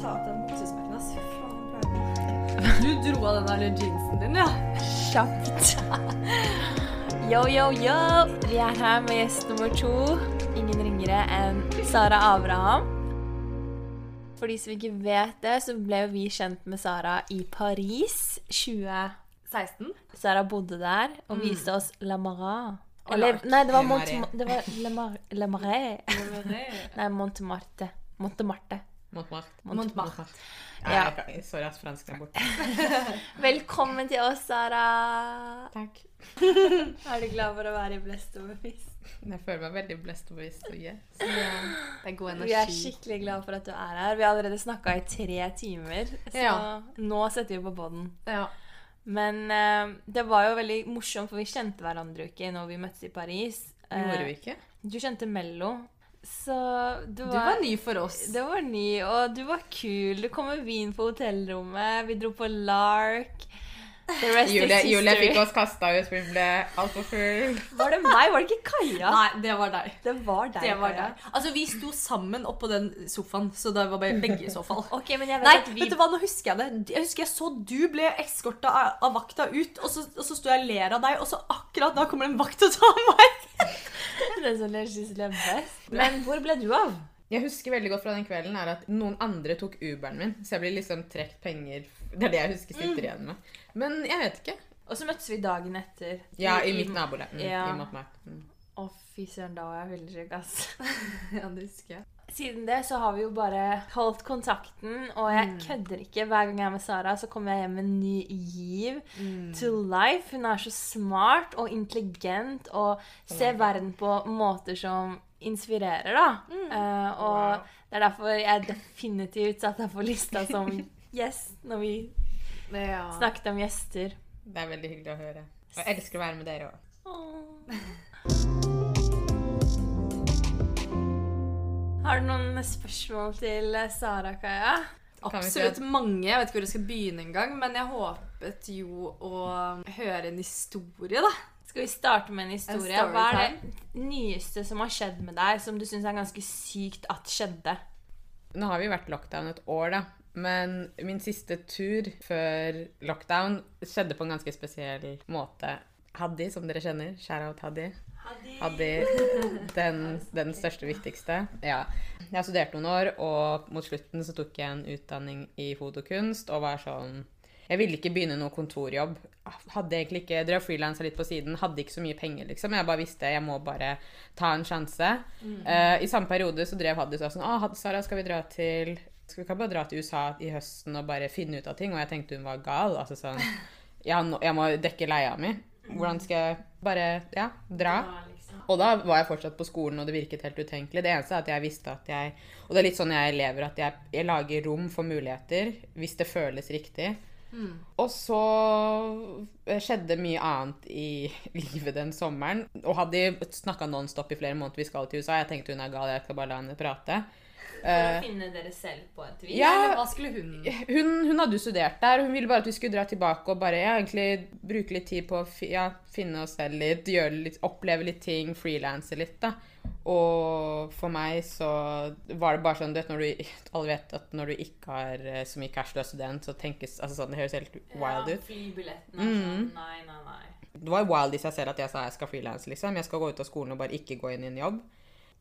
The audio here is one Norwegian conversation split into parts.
ta ut den buksesmekken, ass. Fy faen, plager. Du dro av den der jeansen din, ja. Kjapt. Yo, yo, yo! Vi er her med gjest nummer to. Ingen ringere enn Sara Abraham. For de som ikke vet det, så ble jo vi kjent med Sara i Paris 2016. Sara bodde der og viste oss La Marat. Eller, nei, det var Le Mont... Marais. Det var Le, Mar Le Marais. Nei, Montmartre. Montmartre. Montmartre. Montmartre. Ja. Ja. jeg Sorry at fransken er borte. Velkommen til oss, Sara. Takk. Er du glad for å være i Blest og fisk? Jeg føler meg veldig blest og bevisst. Og yes. Det er god energi. Vi er skikkelig glad for at du er her. Vi har allerede snakka i tre timer, så Ja. nå setter vi på poden. Ja. Men uh, det var jo veldig morsomt, for vi kjente hverandre jo ikke når vi møttes i Paris. Eh, Gjorde vi ikke? Du kjente Mello, så du var, Du var ny for oss. Det var ny, og du var kul. Du kom med vin på hotellrommet. Vi dro på Lark. The rest Julie, is Julie fikk oss kasta ut, for vi ble altfor full. Var det meg? Var det ikke Kaja? Nei, det var deg. Det var deg. Det var Kaja. deg. Altså, vi sto sammen oppå den sofaen, så det var bare begge i så fall. Ok, men jeg vet Nei, at vi vet du hva, nå husker jeg det. Jeg husker jeg så du ble eskorta av, av vakta ut, og så, og så sto jeg og ler av deg, og så akkurat da kommer en vakt og tar meg. Det er sånn jeg synes det er best. Men hvor ble du av? Jeg husker veldig godt fra den kvelden er at noen andre tok Uberen min, så jeg ble liksom trukket penger Det er det jeg husker sitter igjen med. Men jeg vet ikke. Og så møttes vi dagen etter. Ja, i mitt nabolag. Mm, Ja. I Montmartre. Mm. Å, fy søren, da var jeg veldig syk, ass. Ja, det husker jeg. Siden det så har vi jo bare holdt kontakten, og jeg kødder ikke. Hver gang jeg er med Sara, så kommer jeg hjem med en ny giv to life. Hun er så smart og intelligent og ser verden på måter som inspirerer, da. Eh, og Wow. det er derfor jeg definitivt satte deg på lista som gjest når vi Ja. snakket om gjester. Det er veldig hyggelig å høre. Og jeg elsker å være med dere òg. Har du noen spørsmål til eh, Sara, Kaja? Absolutt mange. Jeg vet ikke hvor jeg skal begynne engang, men jeg håpet jo å høre en historie, da. Skal vi starte med en historie? En Hva er det nyeste som har skjedd med deg, som du syns er ganske sykt at skjedde? Nå har vi vært lockdown et år, da. Men min siste tur før lockdown skjedde på en ganske spesiell måte. Haddy, som dere kjenner. Shout-out Haddy. Haddy, den, den største, viktigste. Ja. Jeg har studert noen år, og mot slutten så tok jeg en utdanning i fotokunst og var sånn Jeg ville ikke begynne noe kontorjobb. Hadde egentlig ikke, Drev frilansa litt på siden, hadde ikke så mye penger, liksom. Jeg bare visste jeg må bare ta en sjanse. Eh, I samme periode så drev Haddy sånn Å, Sara, skal vi dra til vi ikke bare dra til USA i høsten og bare finne ut av ting? Og jeg tenkte hun var gal. Altså sånn Jeg må dekke leia mi. Hvordan skal jeg bare ja, dra? Og da var jeg fortsatt på skolen, og det virket helt utenkelig. Det eneste er at jeg visste at jeg Og det er litt sånn jeg lever, at jeg, jeg lager rom for muligheter hvis det føles riktig. Og så eh, skjedde mye annet i livet den sommeren. Og hadde snakka nonstop i flere måneder vi skal til USA. Jeg tenkte hun er gal, jeg skal bare la henne prate. For å Eh, finne dere selv på et vis. Ja. Eller hva skulle hun hun, hun hadde jo studert der. Hun ville bare at vi skulle dra tilbake og bare ja, egentlig bruke litt tid på å ja, finne oss selv litt, litt, oppleve litt ting, frilanse litt, da. Og for meg så var det bare sånn du vet, når du, Alle vet at når du ikke har eh, så mye cash du er student, så tenkes altså sånn, Det høres helt wild ut. Flybilletten er sånn Nei, nei, nei. Det var wild i seg selv at jeg sa jeg skal frilanse, liksom. Jeg skal gå ut av skolen og bare ikke gå inn i en jobb.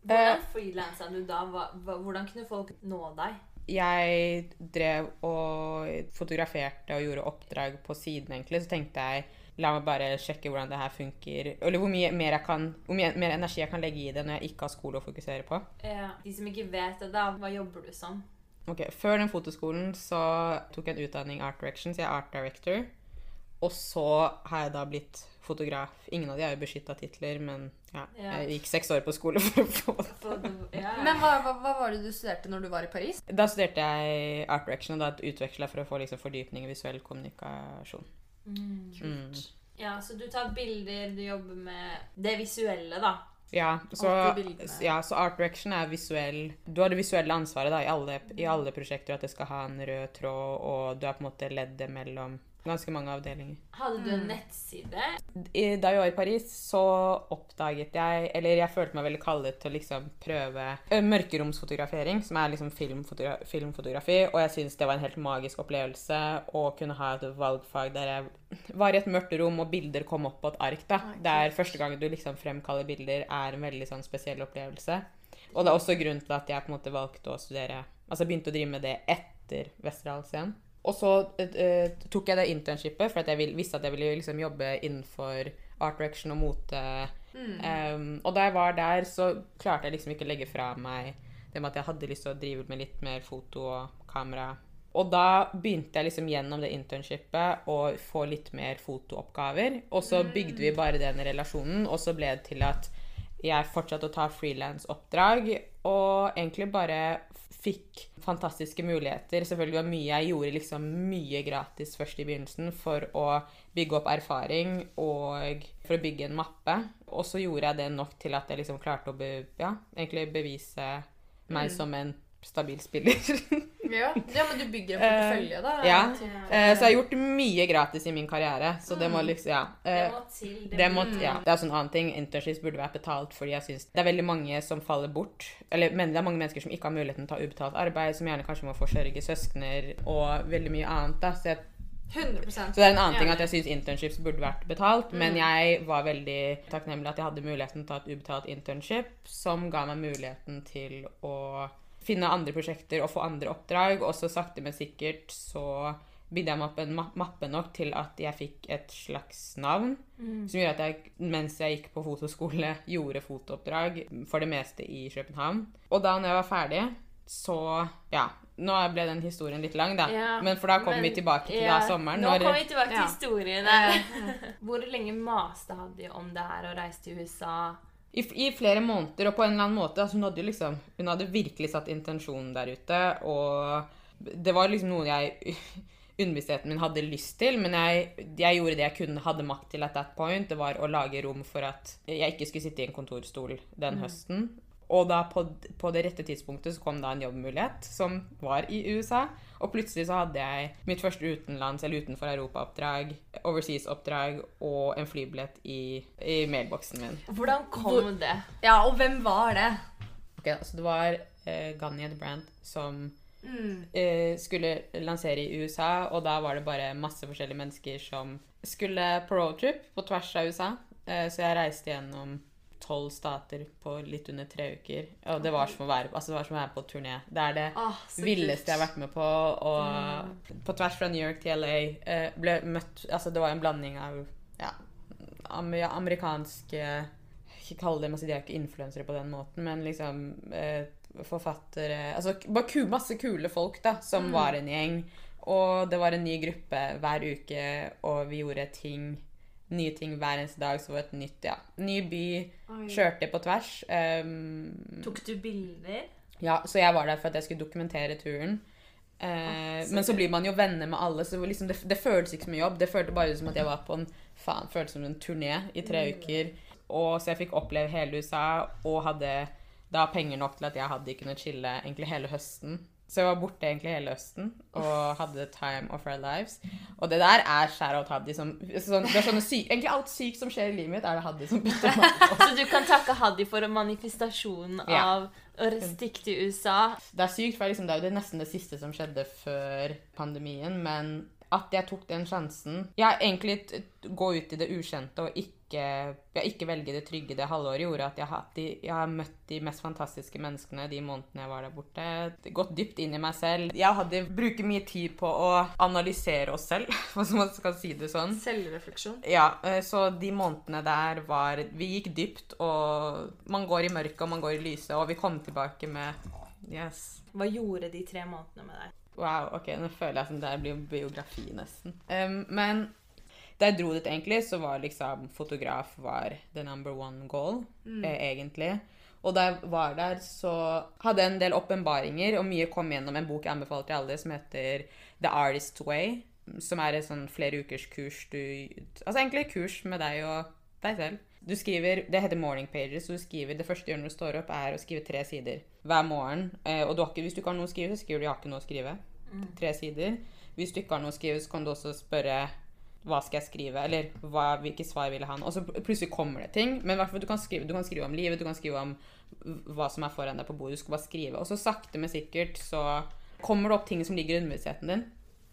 Hvordan frilansa du da? Hvordan kunne folk nå deg? jeg drev og fotograferte og gjorde oppdrag på siden, egentlig, så tenkte jeg la meg bare sjekke hvordan det her funker. Eller hvor mye mer, kan, hvor mye mer energi jeg kan legge i det når jeg ikke har skole å fokusere på. Ja. De som ikke vet det, da, hva jobber du som? Ok, Før den fotoskolen så tok jeg en utdanning Art Direction, så jeg er art director. Og så har jeg da blitt fotograf. Ingen av de er jo beskytta titler, men ja, jeg gikk seks år på skole for å få det. Men hva, hva, hva var det du studerte når du var i Paris? Da studerte jeg art direction, og da utveksla for å få liksom fordypning i visuell kommunikasjon. Mm. ja, så du tar bilder, du jobber med det visuelle, da. Ja, så, ja, så art direction er visuell Du har det visuelle ansvaret da, i alle, i alle prosjekter, at det skal ha en rød tråd, og du er på en måte leddet mellom ganske mange avdelinger. Hadde du en nettside? Da jeg var i Paris, så oppdaget jeg Eller jeg følte meg veldig kallet til å liksom prøve eh, mørkeromsfotografering, som er liksom filmfotogra filmfotografi, og jeg syns det var en helt magisk opplevelse å kunne ha et valgfag der jeg var i et mørkt rom, og bilder kom opp på et ark. da. Det er første gang du liksom fremkaller bilder, er en veldig sånn spesiell opplevelse. Og det er også grunnen til at jeg på en måte valgte å studere Altså begynte å drive med det etter Westerdals igjen. Og så uh, tok jeg det internshipet, for jeg vil, visste at jeg ville liksom jobbe innenfor art direction og mote. Um, og da jeg var der, så klarte jeg liksom ikke å legge fra meg det med at jeg hadde lyst til å drive med litt mer foto og kamera. Og da begynte jeg liksom gjennom det internshipet å få litt mer fotooppgaver. Og så bygde vi bare den relasjonen, og så ble det til at jeg fortsatte å ta frilansoppdrag, og egentlig bare fikk fantastiske muligheter. Selvfølgelig var mye jeg gjorde liksom mye gratis først i begynnelsen for å bygge opp erfaring og for å bygge en mappe. Og så gjorde jeg det nok til at jeg liksom klarte å be, ja, egentlig bevise meg som en stabil spiller. Ja. ja, men du bygger en portefølje, da. ja. Eh, så jeg har gjort mye gratis i min karriere, så det må liksom Ja. Det Eh, må til. det, må, ja. det er også en annen ting. Internships burde vært betalt fordi jeg synes det er veldig mange som faller bort. Eller men det er mange mennesker som ikke har muligheten til å ta ubetalt arbeid, som gjerne kanskje må forsørge søskner og veldig mye annet. da. Så, jeg, 100% så det er en annen ting at jeg syns internships burde vært betalt, men jeg var veldig takknemlig at jeg hadde muligheten til å ta et ubetalt internship, som ga meg muligheten til å finne andre prosjekter og få andre oppdrag, og så sakte, men sikkert så bygde jeg meg opp en mappe nok til at jeg fikk et slags navn. Som gjorde at jeg, mens jeg gikk på fotoskole, gjorde fotooppdrag for det meste i København. Og da når jeg var ferdig, så Ja. Nå ble den historien litt lang, da. Ja, men for da kommer vi tilbake til ja, da sommeren. Nå kommer vi tilbake til Ja. historien. Hvor lenge maste Hadde om det her og reiste til USA? I, I flere måneder, og på en eller annen måte. Altså hun, hadde liksom, hun hadde virkelig satt intensjonen der ute, og det var liksom noe jeg Underbevisstheten min hadde lyst til, men jeg, jeg gjorde det jeg kunne, hadde makt til at that point. Det var å lage rom for at jeg ikke skulle sitte i en kontorstol den høsten. Og da på, på det rette tidspunktet så kom da en jobbmulighet som var i USA. Og plutselig så hadde jeg mitt første utenlands- eller utenfor Europa-oppdrag, overseas-oppdrag og en flybillett i, i mailboksen min. Hvordan kom det? Ja, og hvem var det? Ok, altså det var Gagne the Brand som Mm. eh, skulle lansere i USA, og da var det bare masse forskjellige mennesker som skulle på roadtrip på tvers av USA. Eh, så jeg reiste gjennom tolv stater på litt under tre uker. Og det var som å være, altså det var som å være på turné. Det er det Ah, villeste jeg har vært med på. Og på tvers fra New York til LA eh, ble møtt Altså det var en blanding av ja, am ja, amerikanske Ikke kalle dem altså De er ikke influensere på den måten, men liksom eh, forfattere Altså bare masse kule folk da, som var en gjeng. Og det var en ny gruppe hver uke, og vi gjorde ting nye ting hver eneste dag. Så var det et nytt, ja. Ny by. Oi. Kjørte på tvers. Um, Tok du bilder? ja, så jeg var der for at jeg skulle dokumentere turen. Eh, men så blir man jo venner med alle, så liksom det, det føltes ikke som en jobb. Det føltes bare som at jeg var på en faen, føltes som en turné i tre uker. Og Så jeg fikk oppleve hele USA og hadde da penger nok til at jeg hadde kunnet chille egentlig hele høsten. Så jeg var borte egentlig hele høsten og hadde time of our lives. Og det der er shout-out Haddy som sånn, det er sånne syk, Egentlig alt sykt som skjer i livet mitt, er det Haddy som putter meg på. Så du kan takke Haddy for manifestasjonen Ja. av å stikke til USA? Det er sykt, for liksom, det er jo det nesten det siste som skjedde før pandemien, men at jeg tok den sjansen Jeg egentlig gå ut i det ukjente og ikke, ikke velge det trygge det halvåret gjorde at jeg har, jeg har møtt de mest fantastiske menneskene de månedene jeg var der borte. Gått dypt inn i meg selv. Jeg hadde bruker mye tid på å analysere oss selv, hvis man skal si det sånn. Selvrefleksjon. Ja, eh, så de månedene der var Vi gikk dypt, og man går i mørket, og man går i lyset, og vi kom tilbake med Yes. Hva gjorde de tre månedene med deg? Wow, ok, nå føler jeg som det blir biografi nesten. Um, men da jeg dro dit egentlig, så var liksom fotograf var the number one goal, eh, egentlig. Og da jeg var der, så hadde jeg en del åpenbaringer, og mye kom gjennom en bok jeg anbefaler til alle, som heter The Artist's Way. Som er et sånn flere ukers kurs du Altså egentlig kurs med deg og deg selv. Du skriver, Det heter Morning Pages. så du skriver, Det første du gjør når du står opp, er å skrive tre sider hver morgen. Eh, og du ikke, hvis du ikke har noe å skrive, så skriver du 'jeg har ikke noe å skrive'. tre sider. Hvis du ikke har noe å skrive, så kan du også spørre hva skal jeg skrive, eller hva, hvilke svar vil jeg ha. Og så plutselig kommer det ting. Men du kan, skrive, du kan skrive om livet, du kan skrive om hva som er foran deg på bordet. Du skal bare skrive. Og så sakte, men sikkert så kommer det opp ting som ligger i underbevisstheten din.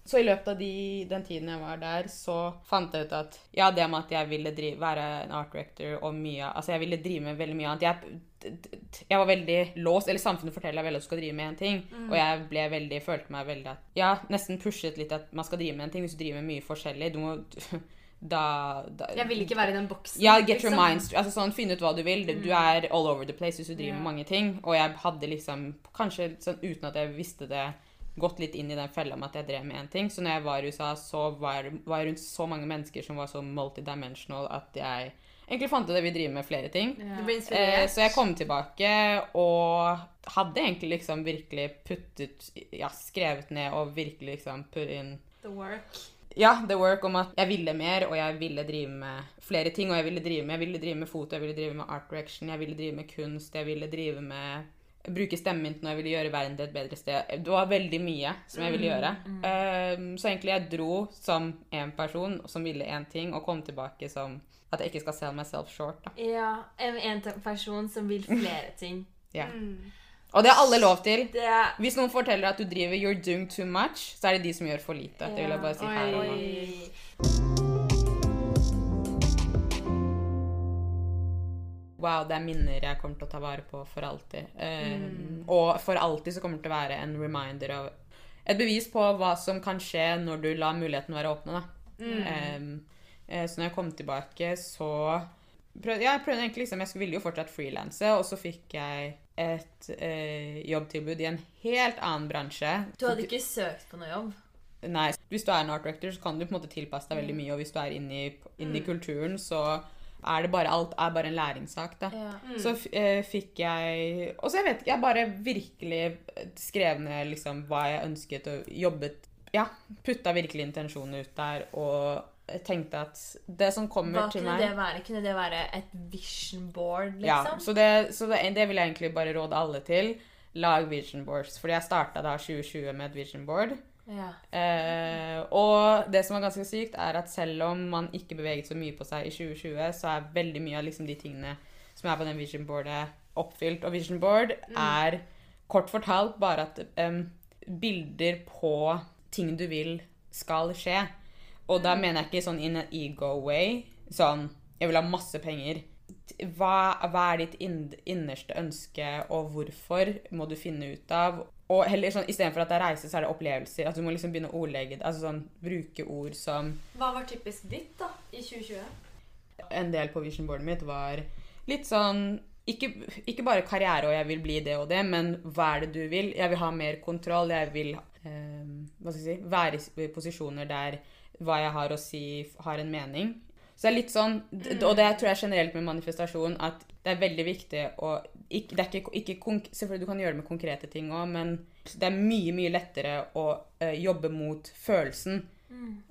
Så i løpet av de, den tiden jeg var der, så fant jeg ut at ja, det med at jeg ville drive, være en art director og mye Altså, jeg ville drive med veldig mye annet. Jeg, jeg var veldig låst, eller samfunnet forteller deg veldig at du skal drive med én ting, og jeg ble veldig, følte meg veldig at Ja, nesten pushet litt at man skal drive med en ting hvis du driver med mye forskjellig. Du må Da, da Jeg vil ikke være i den boksen. ja, get your liksom. mind. Altså sånn, Finn ut hva du vil. Du er all over the place hvis du driver med mange ting. Og jeg hadde liksom, kanskje sånn uten at jeg visste det, gått litt inn i den fella med at jeg drev med én ting. Så når jeg var i USA, så var, var jeg rundt så mange mennesker som var så multidimensional at jeg egentlig fant ut at jeg vil drive med flere ting. Ja. Eh, så jeg kom tilbake og hadde egentlig liksom virkelig puttet Ja, skrevet ned og virkelig liksom put in The work. ja, the work om at jeg ville mer, og jeg ville drive med flere ting. Og jeg ville drive med, jeg ville drive med foto, jeg ville drive med art direction, jeg ville drive med kunst, jeg ville drive med Bruke stemmen min når jeg ville gjøre verden til et bedre sted. Det var veldig mye som jeg ville gjøre. Um, så egentlig jeg dro som en person som ville én ting, og kom tilbake som at jeg ikke skal sell myself short. da. Ja, en, en person som vil flere ting. Ja. Og det har alle lov til. Det Hvis noen forteller at du driver 'you're doing too much', så er det de som gjør for lite. Det vil jeg bare si her og nå. Wow, det er minner jeg kommer til å ta vare på for alltid. Um, Og for alltid så kommer det til å være en reminder av Et bevis på hva som kan skje når du lar muligheten være åpne. Da. Um, så når jeg kom tilbake, så prøvde, ja, jeg prøvde egentlig liksom, Jeg ville jo fortsatt frilanse, og så fikk jeg et eh, jobbtilbud i en helt annen bransje. Du hadde ikke søkt på noe jobb? Nei, Hvis du er en art director, så kan du på en måte tilpasse deg veldig mye. Og hvis du er inne i, inne i kulturen, så er det bare alt er bare en læringssak, da. Ja. Så f- eh, fikk jeg Og så jeg vet ikke, jeg bare virkelig skrev ned liksom hva jeg ønsket, og jobbet Ja, putta virkelig intensjonen ut der, og tenkte at det som kommer Hva til kunne det være? Kunne det være et vision board, ja, liksom? så, det, så det, det vil jeg egentlig bare råde alle til. Lag vision boards. Fordi jeg starta da 2020 med et vision board. Ja. Eh, og det som er ganske sykt, er at selv om man ikke beveget så mye på seg i 2020, så er veldig mye av liksom de tingene som er på den vision boardet, oppfylt. Og vision board er kort fortalt bare at um, bilder på ting du vil skal skje. Og da mener jeg ikke sånn in an ego way. Sånn Jeg vil ha masse penger. Hva, hva er ditt innerste ønske, og hvorfor, må du finne ut av. Og heller sånn, Istedenfor at det er reise, så er det opplevelser. At du må liksom begynne å ordlegge det. Altså sånn, Bruke ord som Hva var typisk ditt da, i 2020? En del på vision boardet mitt var litt sånn ikke, ikke bare karriere og jeg vil bli det og det, men hva er det du vil? Jeg vil ha mer kontroll. Jeg vil eh, hva skal jeg si, være i posisjoner der hva jeg har å si, har en mening. Så det er litt sånn, Og det tror jeg generelt med manifestasjon, at det er veldig viktig å ikke, det er ikke, ikke konk Selvfølgelig du kan gjøre det med konkrete ting òg, men det er mye, mye lettere å uh, jobbe mot følelsen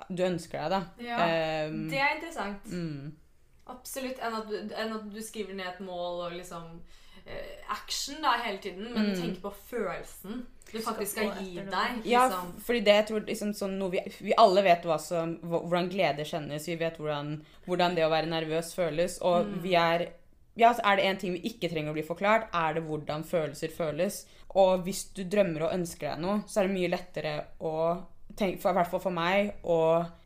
du ønsker deg, da. Ja, um, Det er interessant. mm. Absolutt. Enn at, du, enn at du skriver ned et mål og liksom uh, action da hele tiden, men Mm. du tenker på følelsen du faktisk skal gi deg. Liksom. Ja, fordi det jeg tror liksom sånn noe vi, vi alle vet hva som, hvordan glede kjennes. Vi vet hvordan, hvordan det å være nervøs føles. Og vi er ja, så Er det én ting vi ikke trenger å bli forklart, er det hvordan følelser føles. Og hvis du drømmer og ønsker deg noe, så er det mye lettere å tenke, for, I hvert fall for meg å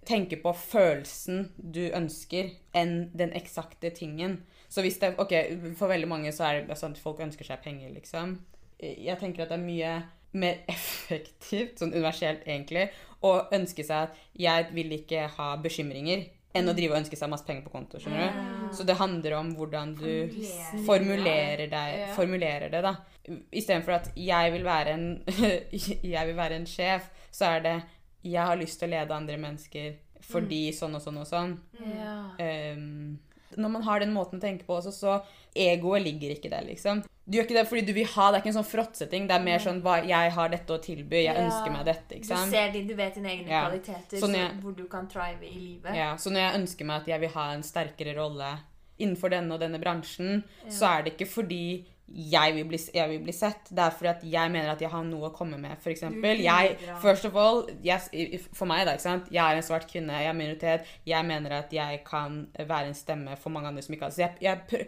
tenke på følelsen du ønsker, enn den eksakte tingen. Så hvis det, ok, For veldig mange så er det sånn at folk ønsker seg penger, liksom. Jeg tenker at det er mye mer effektivt, sånn universelt egentlig, å ønske seg at jeg vil ikke ha bekymringer, enn å drive og ønske seg masse penger på konto. skjønner du? Så det handler om hvordan du formulerer, formulerer, deg, Ja. formulerer det. da. Istedenfor at jeg vil, være en, jeg vil være en sjef, så er det jeg har lyst til å lede andre mennesker fordi sånn og sånn og sånn. Ja. Um, når man har den måten å tenke på også, så egoet ligger ikke der, liksom. Du gjør ikke det fordi du vil ha, det er ikke en sånn fråtseting. Det er mer sånn hva, jeg har dette å tilby, jeg Ja. ønsker meg dette. Ikke sant? Du ser din, du vet dine egne Ja. kvaliteter, så, jeg- hvor du kan thrive i livet. Ja, så når jeg ønsker meg at jeg vil ha en sterkere rolle innenfor denne og denne bransjen, så er det ikke fordi jeg vil, bli, jeg vil bli sett. Det er fordi at jeg mener at jeg har noe å komme med. Eksempel, jeg, first of all, yes, for meg, da, ikke sant? jeg er en svart kvinne, jeg er minoritet. Jeg mener at jeg kan være en stemme for mange andre som ikke har Så jeg, jeg,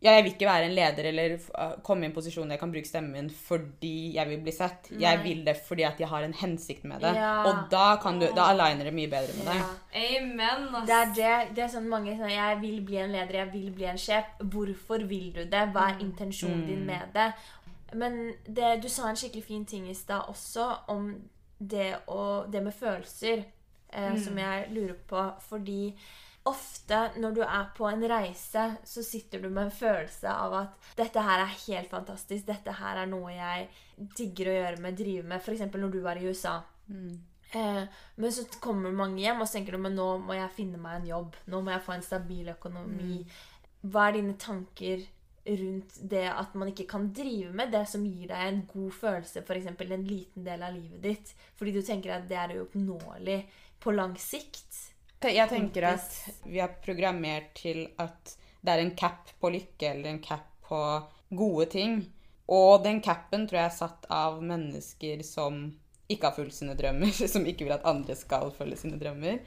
prø- jeg vil ikke være en leder eller uh, komme i en posisjon der jeg kan bruke stemmen min fordi jeg vil bli sett. Jeg vil det fordi at jeg har en hensikt med det. Ja. Og da, kan du, da aligner det mye bedre med deg. Ja. Amen. ass. Det er det. Det er sånn mange sier jeg vil bli en leder, jeg vil bli en sjef. Hvorfor vil du det? Hva er intensjonen din med det? Men det, du sa en skikkelig fin ting i stad også om det, å, det med følelser, eh, som jeg lurer på. Fordi ofte når du er på en reise, så sitter du med en følelse av at dette her er helt fantastisk. Dette her er noe jeg digger å gjøre med, drive med. F.eks. når du var i USA. Eh, men så kommer mange hjem og tenker du, men nå må jeg finne meg en jobb. Nå må jeg få en stabil økonomi. Hva er dine tanker rundt det at man ikke kan drive med det som gir deg en god følelse, f.eks. en liten del av livet ditt, fordi du tenker at det er uoppnåelig på lang sikt? Jeg tenker at vi er programmert til at det er en cap på lykke eller en cap på gode ting. Og den capen tror jeg er satt av mennesker som ikke har fulgt sine drømmer, som ikke vil at andre skal følge sine drømmer.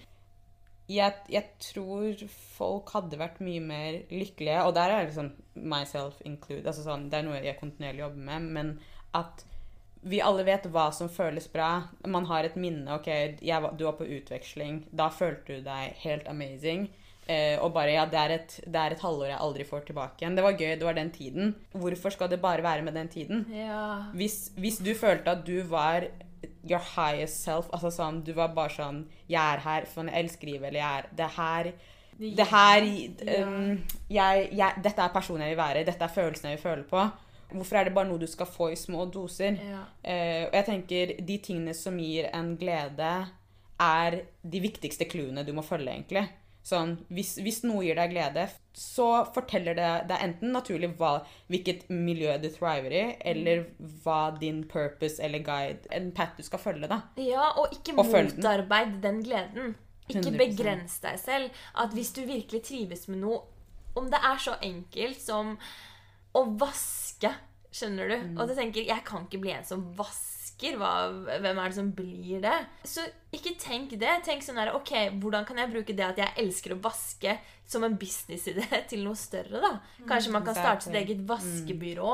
Jeg, jeg tror folk hadde vært mye mer lykkelige, og der er liksom myself included. Altså sånn, det er noe jeg kontinuerlig jobber med, men at vi alle vet hva som føles bra. Man har et minne. ok, jeg, Du var på utveksling. Da følte du deg helt amazing. Eh, og bare ja, det er, et, det er et halvår jeg aldri får tilbake igjen. Det var gøy, det var den tiden. Hvorfor skal det bare være med den tiden? Ja. Hvis, hvis du følte at du var your highest self, altså sånn, du var bare sånn Jeg er her, for jeg elsker livet, eller jeg er Det her det her um, jeg, jeg, Dette er personen jeg vil være. Dette er følelsen jeg vil føle på. Hvorfor er det bare noe du skal få i små doser? Ja. Eh, og jeg tenker de tingene som gir en glede, er de viktigste clouene du må følge, egentlig. Sånn, hvis, hvis noe gir deg glede, så forteller det deg enten naturlig hva, hvilket miljø du thriver i, eller hva din purpose eller guide En path du skal følge, da. Ja, og ikke Og motarbeid den. den gleden. Ikke 100%. begrens deg selv. At hvis du virkelig trives med noe Om det er så enkelt som å vaske, skjønner du? Mm. Og du tenker 'Jeg kan ikke bli en som vasker'. Hva, hvem er det som blir det? Så ikke tenk det. Tenk sånn her Ok, hvordan kan jeg bruke det at jeg elsker å vaske, som en businessidé til noe større, da? Kanskje man kan starte sitt eget vaskebyrå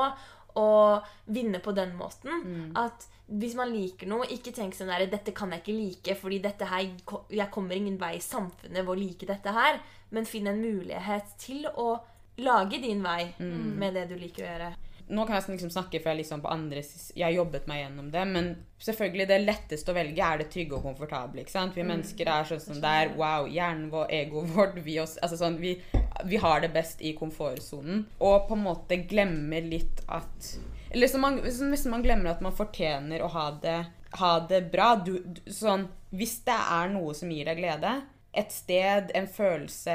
og vinne på den måten. At hvis man liker noe, ikke tenk sånn der 'Dette kan jeg ikke like, fordi dette her, jeg kommer ingen vei i samfunnet ved å like dette her'. Men finn en mulighet til å lage din vei med det du liker å gjøre. Nå kan jeg liksom snakke for jeg liksom på andre Jeg har jobbet meg gjennom det, men selvfølgelig det letteste å velge er det trygge og komfortable. ikke sant? Vi mennesker er sånn som det er. Wow, hjernen vår, egoet vårt vi, oss, altså sånn, vi, vi har det best i komfortsonen. Og på en måte glemmer litt at Eller så man, så nesten man glemmer at man fortjener å ha det, ha det bra. Du, du, sånn, hvis det er noe som gir deg glede, et sted, en følelse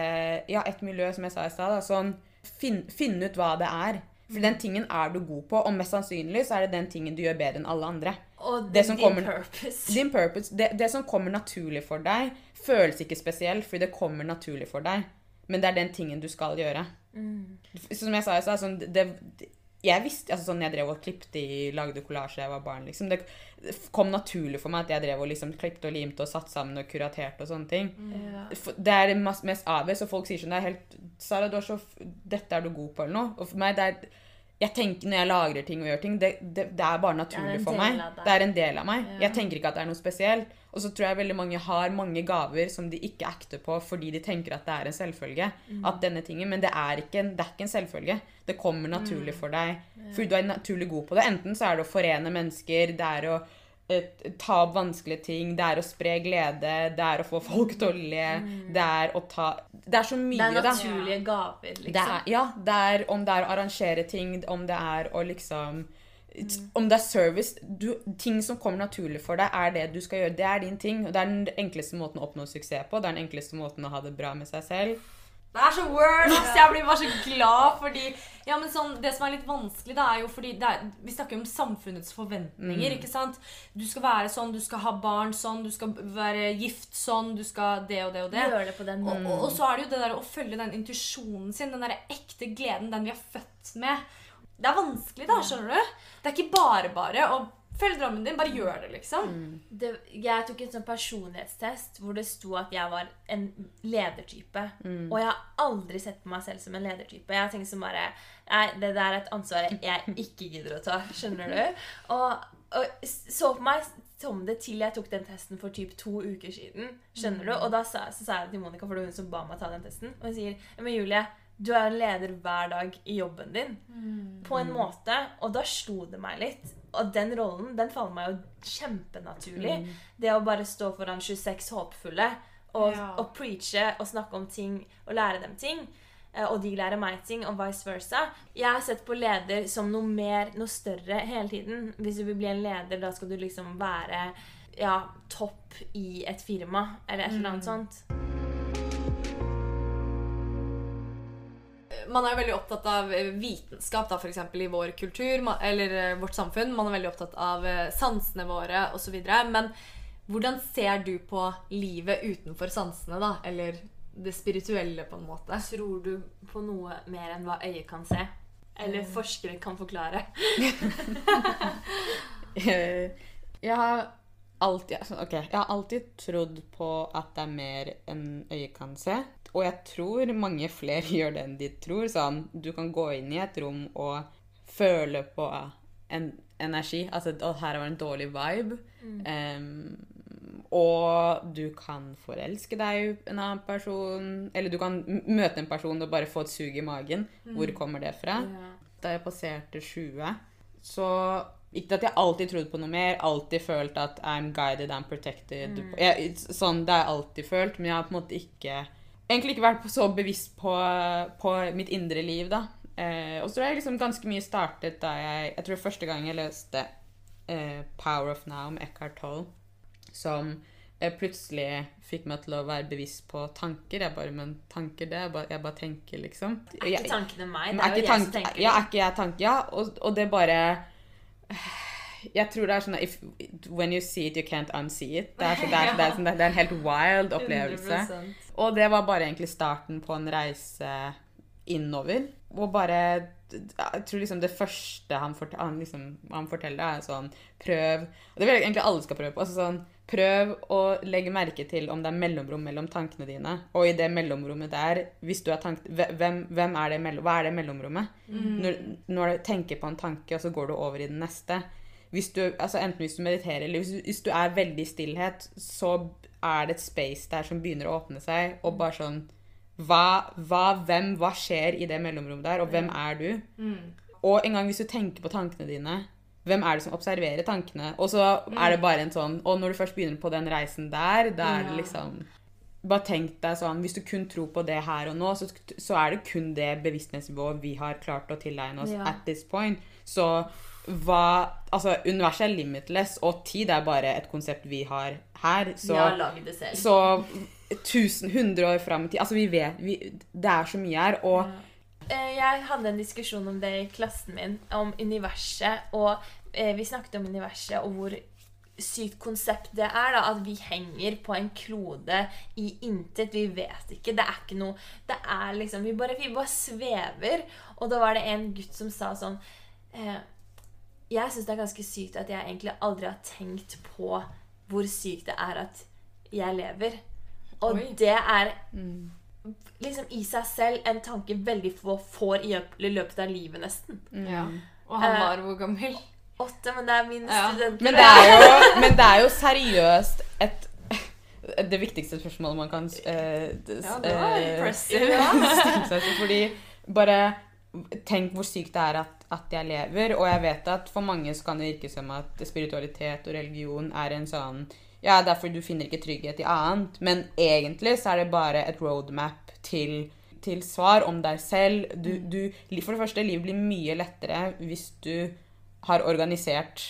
Ja, et miljø, som jeg sa i stad. Sånn, finn, finn ut hva det er. For den tingen er du god på, og mest sannsynlig så er det den tingen du gjør bedre enn alle andre. Og Det det din kommer- purpose. Din purpose, det, det som kommer naturlig for deg, føles ikke spesielt, fordi det kommer naturlig for deg. Men det er den tingen du skal gjøre. Som jeg sa i stad, sånn, det, det, jeg visste, altså sånn jeg drev og klippte i, lagde kollasje da jeg var barn, liksom. Det kom naturlig for meg at jeg drev og liksom klippte og limte og satt sammen og kuraterte og sånne ting. Ja. Det er det mest avgjørende, og folk sier sånn det er helt, Sara, du er så, dette er du god på, eller noe. Og for meg, det er jeg tenker Når jeg lagrer ting og gjør ting, det, det, det er bare naturlig for meg. Det er en del av meg. Ja. Jeg tenker ikke at det er noe spesielt. Og så tror jeg veldig mange har mange gaver som de ikke acter på fordi de tenker at det er en selvfølge. Mm. At denne tingen, Men det er ikke en, det er ikke en selvfølge. Det kommer Mm. naturlig for deg fordi du er naturlig god på det. Enten så er det å forene mennesker, det er å eh, ta opp vanskelige ting, det er å spre glede, det er å få folk til å le, det er å ta Det er så mye, da. Det er da. naturlige gaver, liksom. Det er, ja, det er om det er å arrangere ting, om det er å liksom Mm. Om det er service du, Ting som kommer naturlig for deg, er det du skal gjøre. Det er din ting. og Det er den enkleste måten å oppnå suksess på. Det er den enkleste måten å ha det bra med seg selv. Det er så word! ass. Jeg blir bare så glad fordi ja, men sånn, Det som er litt vanskelig, da, er jo fordi det er, Vi snakker om samfunnets forventninger. ikke sant? Du skal være sånn, du skal ha barn sånn, du skal være gift sånn, du skal det og det og det. Gjør det på den Og, og, og så er det jo det der å følge den intuisjonen sin, den der ekte gleden, den vi er født med. Det er vanskelig, da. skjønner du? Det er ikke bare bare å følge drømmen din. Bare gjør det, liksom. det, jeg tok en sånn personlighetstest hvor det sto at jeg var en ledertype. Og jeg har aldri sett på meg selv som en ledertype. Jeg har tenkt som bare Nei, det der er et ansvar jeg ikke gidder å ta. Skjønner du? Og, og så på meg som det til jeg tok den testen for typ to uker siden. Skjønner du? Og da sa, så sa jeg til Monica, for det var hun som ba meg ta den testen, og hun sier «Ja, Men Julie, du er leder hver dag i jobben din. På en måte. Og da slo det meg litt. Og den rollen den faller meg jo kjempenaturlig. Det å bare stå foran 26 håpfulle og, Ja. og preache og snakke om ting og lære dem ting. eh, Og de lærer meg ting, og vice versa. Jeg har sett på leder som noe mer, noe større hele tiden. Hvis du vil bli en leder, da skal du liksom være ja, topp i et firma, eller et eller annet sånt. Man er veldig opptatt av eh, vitenskap, da, f.eks. i vår kultur eller eh, vårt samfunn. Man er veldig opptatt av eh, sansene våre osv. Men hvordan ser du på livet utenfor sansene, da? Eller det spirituelle, på en måte? Tror du på noe mer enn hva øyet kan se? Eller forskere kan forklare? Jeg har alltid altså, Ok, jeg har alltid trodd på at det er mer enn øyet kan se. Og jeg tror mange flere gjør det enn de tror. Sånn, du kan gå inn i et rom og føle på en energi. Altså at her var en dårlig vibe. Em, og du kan forelske deg i en annen person. Eller du kan møte en person og bare få et sug i magen. Hvor kommer det fra? Da jeg passerte 20, så ikke at jeg alltid trodde på noe mer, alltid følt at I'm guided, I'm protected. Jeg, sånn, Det har jeg alltid følt, men jeg har på en måte ikke Egentlig ikke vært så bevisst på, på mitt indre liv, da. Eh, og så tror jeg liksom ganske mye startet da jeg Jeg tror første gang jeg leste eh, Power of Now med Eckhart Tolle, som eh, plutselig fikk meg til å være bevisst på tanker. Jeg bare Men tanker, det? Jeg bare, jeg bare tenker, liksom. Er ikke tankene meg? Det er er jo jeg jeg som tenker. Ja, er ikke jeg tanke? Ja, og, og det bare Jeg tror det er sånn if, When you see it, you can't unsee it. Det er, så, det, er, det, er, sånn- det er en helt wild opplevelse. 100%. Og det var bare egentlig starten på en reise innover. Og bare Jeg tror liksom det første han, fortel, han, liksom, han forteller, er sånn Prøv Og det vil jeg egentlig alle skal prøve på. Altså sånn Prøv å legge merke til om det er mellomrom mellom tankene dine. Og i det mellomrommet der, hvis du er tank, hvem, hvem er det Hva er det mellomrommet? Når, når du tenker på en tanke, og så går du over i den neste. Hvis du, altså enten hvis du mediterer, eller hvis, hvis du er veldig i stillhet, så er det et space der som begynner å åpne seg, og bare sånn hva, hva, hvem, hva skjer i det mellomrommet der, og hvem er du? Og en gang hvis du tenker på tankene dine, hvem er det som observerer tankene? Og så er det bare en sånn Og når du først begynner på den reisen der, da er det liksom Bare tenk deg sånn Hvis du kun tror på det her og nå, så, så er det kun det bevissthetsnivået vi har klart å tilegne oss Ja. at this point. Så hva Altså, universet er limitless, og tid er bare et konsept vi har her. Så Vi har laget det selv. så 1000, 100 år fram i tid Altså, vi vet vi, Det er så mye her, og Eh, Jeg hadde en diskusjon om det i klassen min, om universet. Og eh, vi snakket om universet og hvor sykt konsept det er. da, At vi henger på en klode i intet. Vi vet ikke. Det er ikke noe Det er liksom Vi bare, vi bare svever. Og da var det en gutt som sa sånn eh, Jeg syns det er ganske sykt at jeg egentlig aldri har tenkt på hvor sykt det er at jeg lever. Og Oi. det er liksom i seg selv en tanke veldig få får i løpet av livet, nesten. Ja. Og han Eh, var hvor gammel? Åtte, men det er min Ja. student. Men men det er jo seriøst et Det viktigste spørsmålet man kan uh, des, Ja, det var eh, impressive. stille seg selv, Fordi bare Tenk hvor sykt det er at, at jeg lever. Og jeg vet at for mange så kan det virke som at spiritualitet og religion er en sånn Ja, derfor du finner ikke trygghet i annet. Men egentlig så er det bare et roadmap til, til svar om deg selv. Du, du, for det første, livet blir mye lettere hvis du har organisert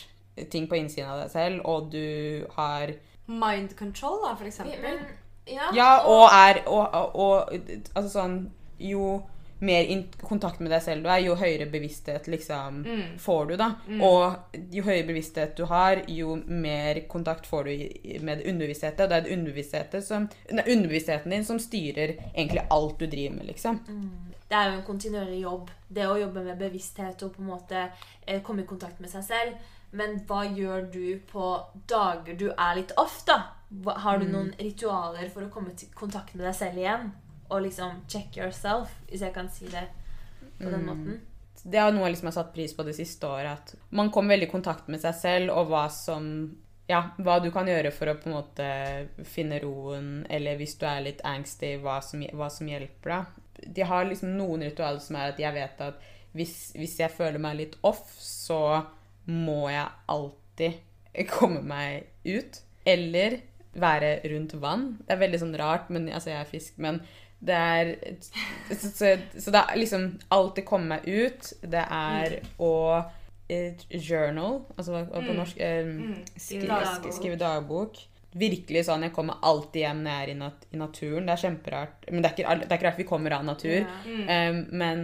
ting på innsiden av deg selv, og du har Mind control, da, for eksempel. Men, ja, Ja, og er og, og, og Altså sånn Jo mer in kontakt med deg selv du er, jo høyere bevissthet liksom Mm. får du, da. Og jo høyere bevissthet du har, jo mer kontakt får du i- med underbevisstheten. Og det er det som, nei, underbevisstheten din som styrer egentlig alt du driver med, liksom. Det er jo en kontinuerlig jobb. Det å jobbe med bevissthet og på en måte eh, komme i kontakt med seg selv. Men hva gjør du på dager du er litt off, da? Har du noen ritualer for å komme i kontakt med deg selv igjen? Og liksom check yourself, hvis jeg kan si det på den måten. Det er noe jeg liksom har satt pris på det siste året. At man kommer veldig i kontakt med seg selv og hva som ja, hva du kan gjøre for å på en måte finne roen, eller hvis du er litt angsty, hva som, hva som hjelper deg. De har liksom noen ritualer som er at jeg vet at hvis, hvis jeg føler meg litt off, så må jeg alltid komme meg ut. Eller være rundt vann. Det er veldig sånn rart, men altså jeg er fisk, men det er Så, så, så det er liksom alltid komme meg ut. Det er å eh, journal, altså på norsk eh, skri, Dagbok. Skrive dagbok. Virkelig sånn, Jeg kommer alltid hjem når jeg er i, nat i naturen. Det er kjemperart. Men det er, ikke, det er ikke rart vi kommer av natur. Ja. Eh, men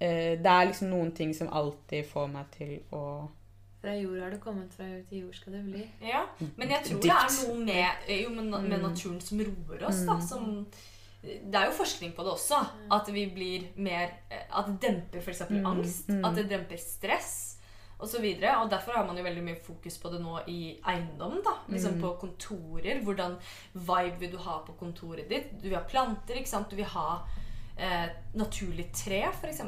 uh, det er liksom noen ting som alltid får meg til å Fra jord har det kommet, fra jord til jord skal det bli. Ja, men jeg tror Dikt. det er noe med, jo, med, med naturen som roer oss. da, som det er jo forskning på det også. At vi blir mer eh, At det demper f.eks. angst. At det demper stress osv. Og, så og derfor har man jo veldig mye fokus på det nå i eiendom. da, liksom På kontorer. Hvordan vibe vil du ha på kontoret ditt? Du vil ha planter, ikke sant? Du vil ha eh, naturlig tre, f.eks.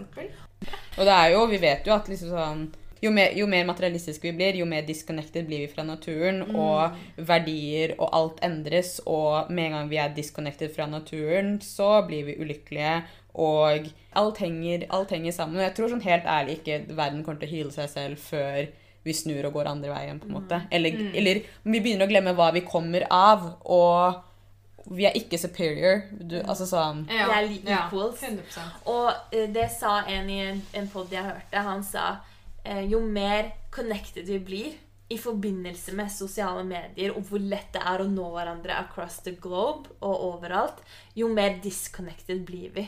Og det er jo, vi vet jo at liksom sånn jo mer, jo mer materialistisk vi blir, jo mer disconnected blir vi fra naturen. Og verdier og alt endres. Og med en gang vi er disconnected fra naturen, så blir vi ulykkelige. Og alt henger, alt henger sammen. Og jeg tror sånn helt ærlig ikke verden kommer til å hyle seg selv før vi snur og går andre veien. på en måte. Eller, eller vi begynner å glemme hva vi kommer av. Og vi er ikke superior. Du, altså sånn Vi er like equals. 100 Og eh, det sa en i en, en pod jeg hørte. Han sa jo mer connected vi blir i forbindelse med sosiale medier, og hvor lett det er å nå hverandre across the globe og overalt, jo mer disconnected blir vi.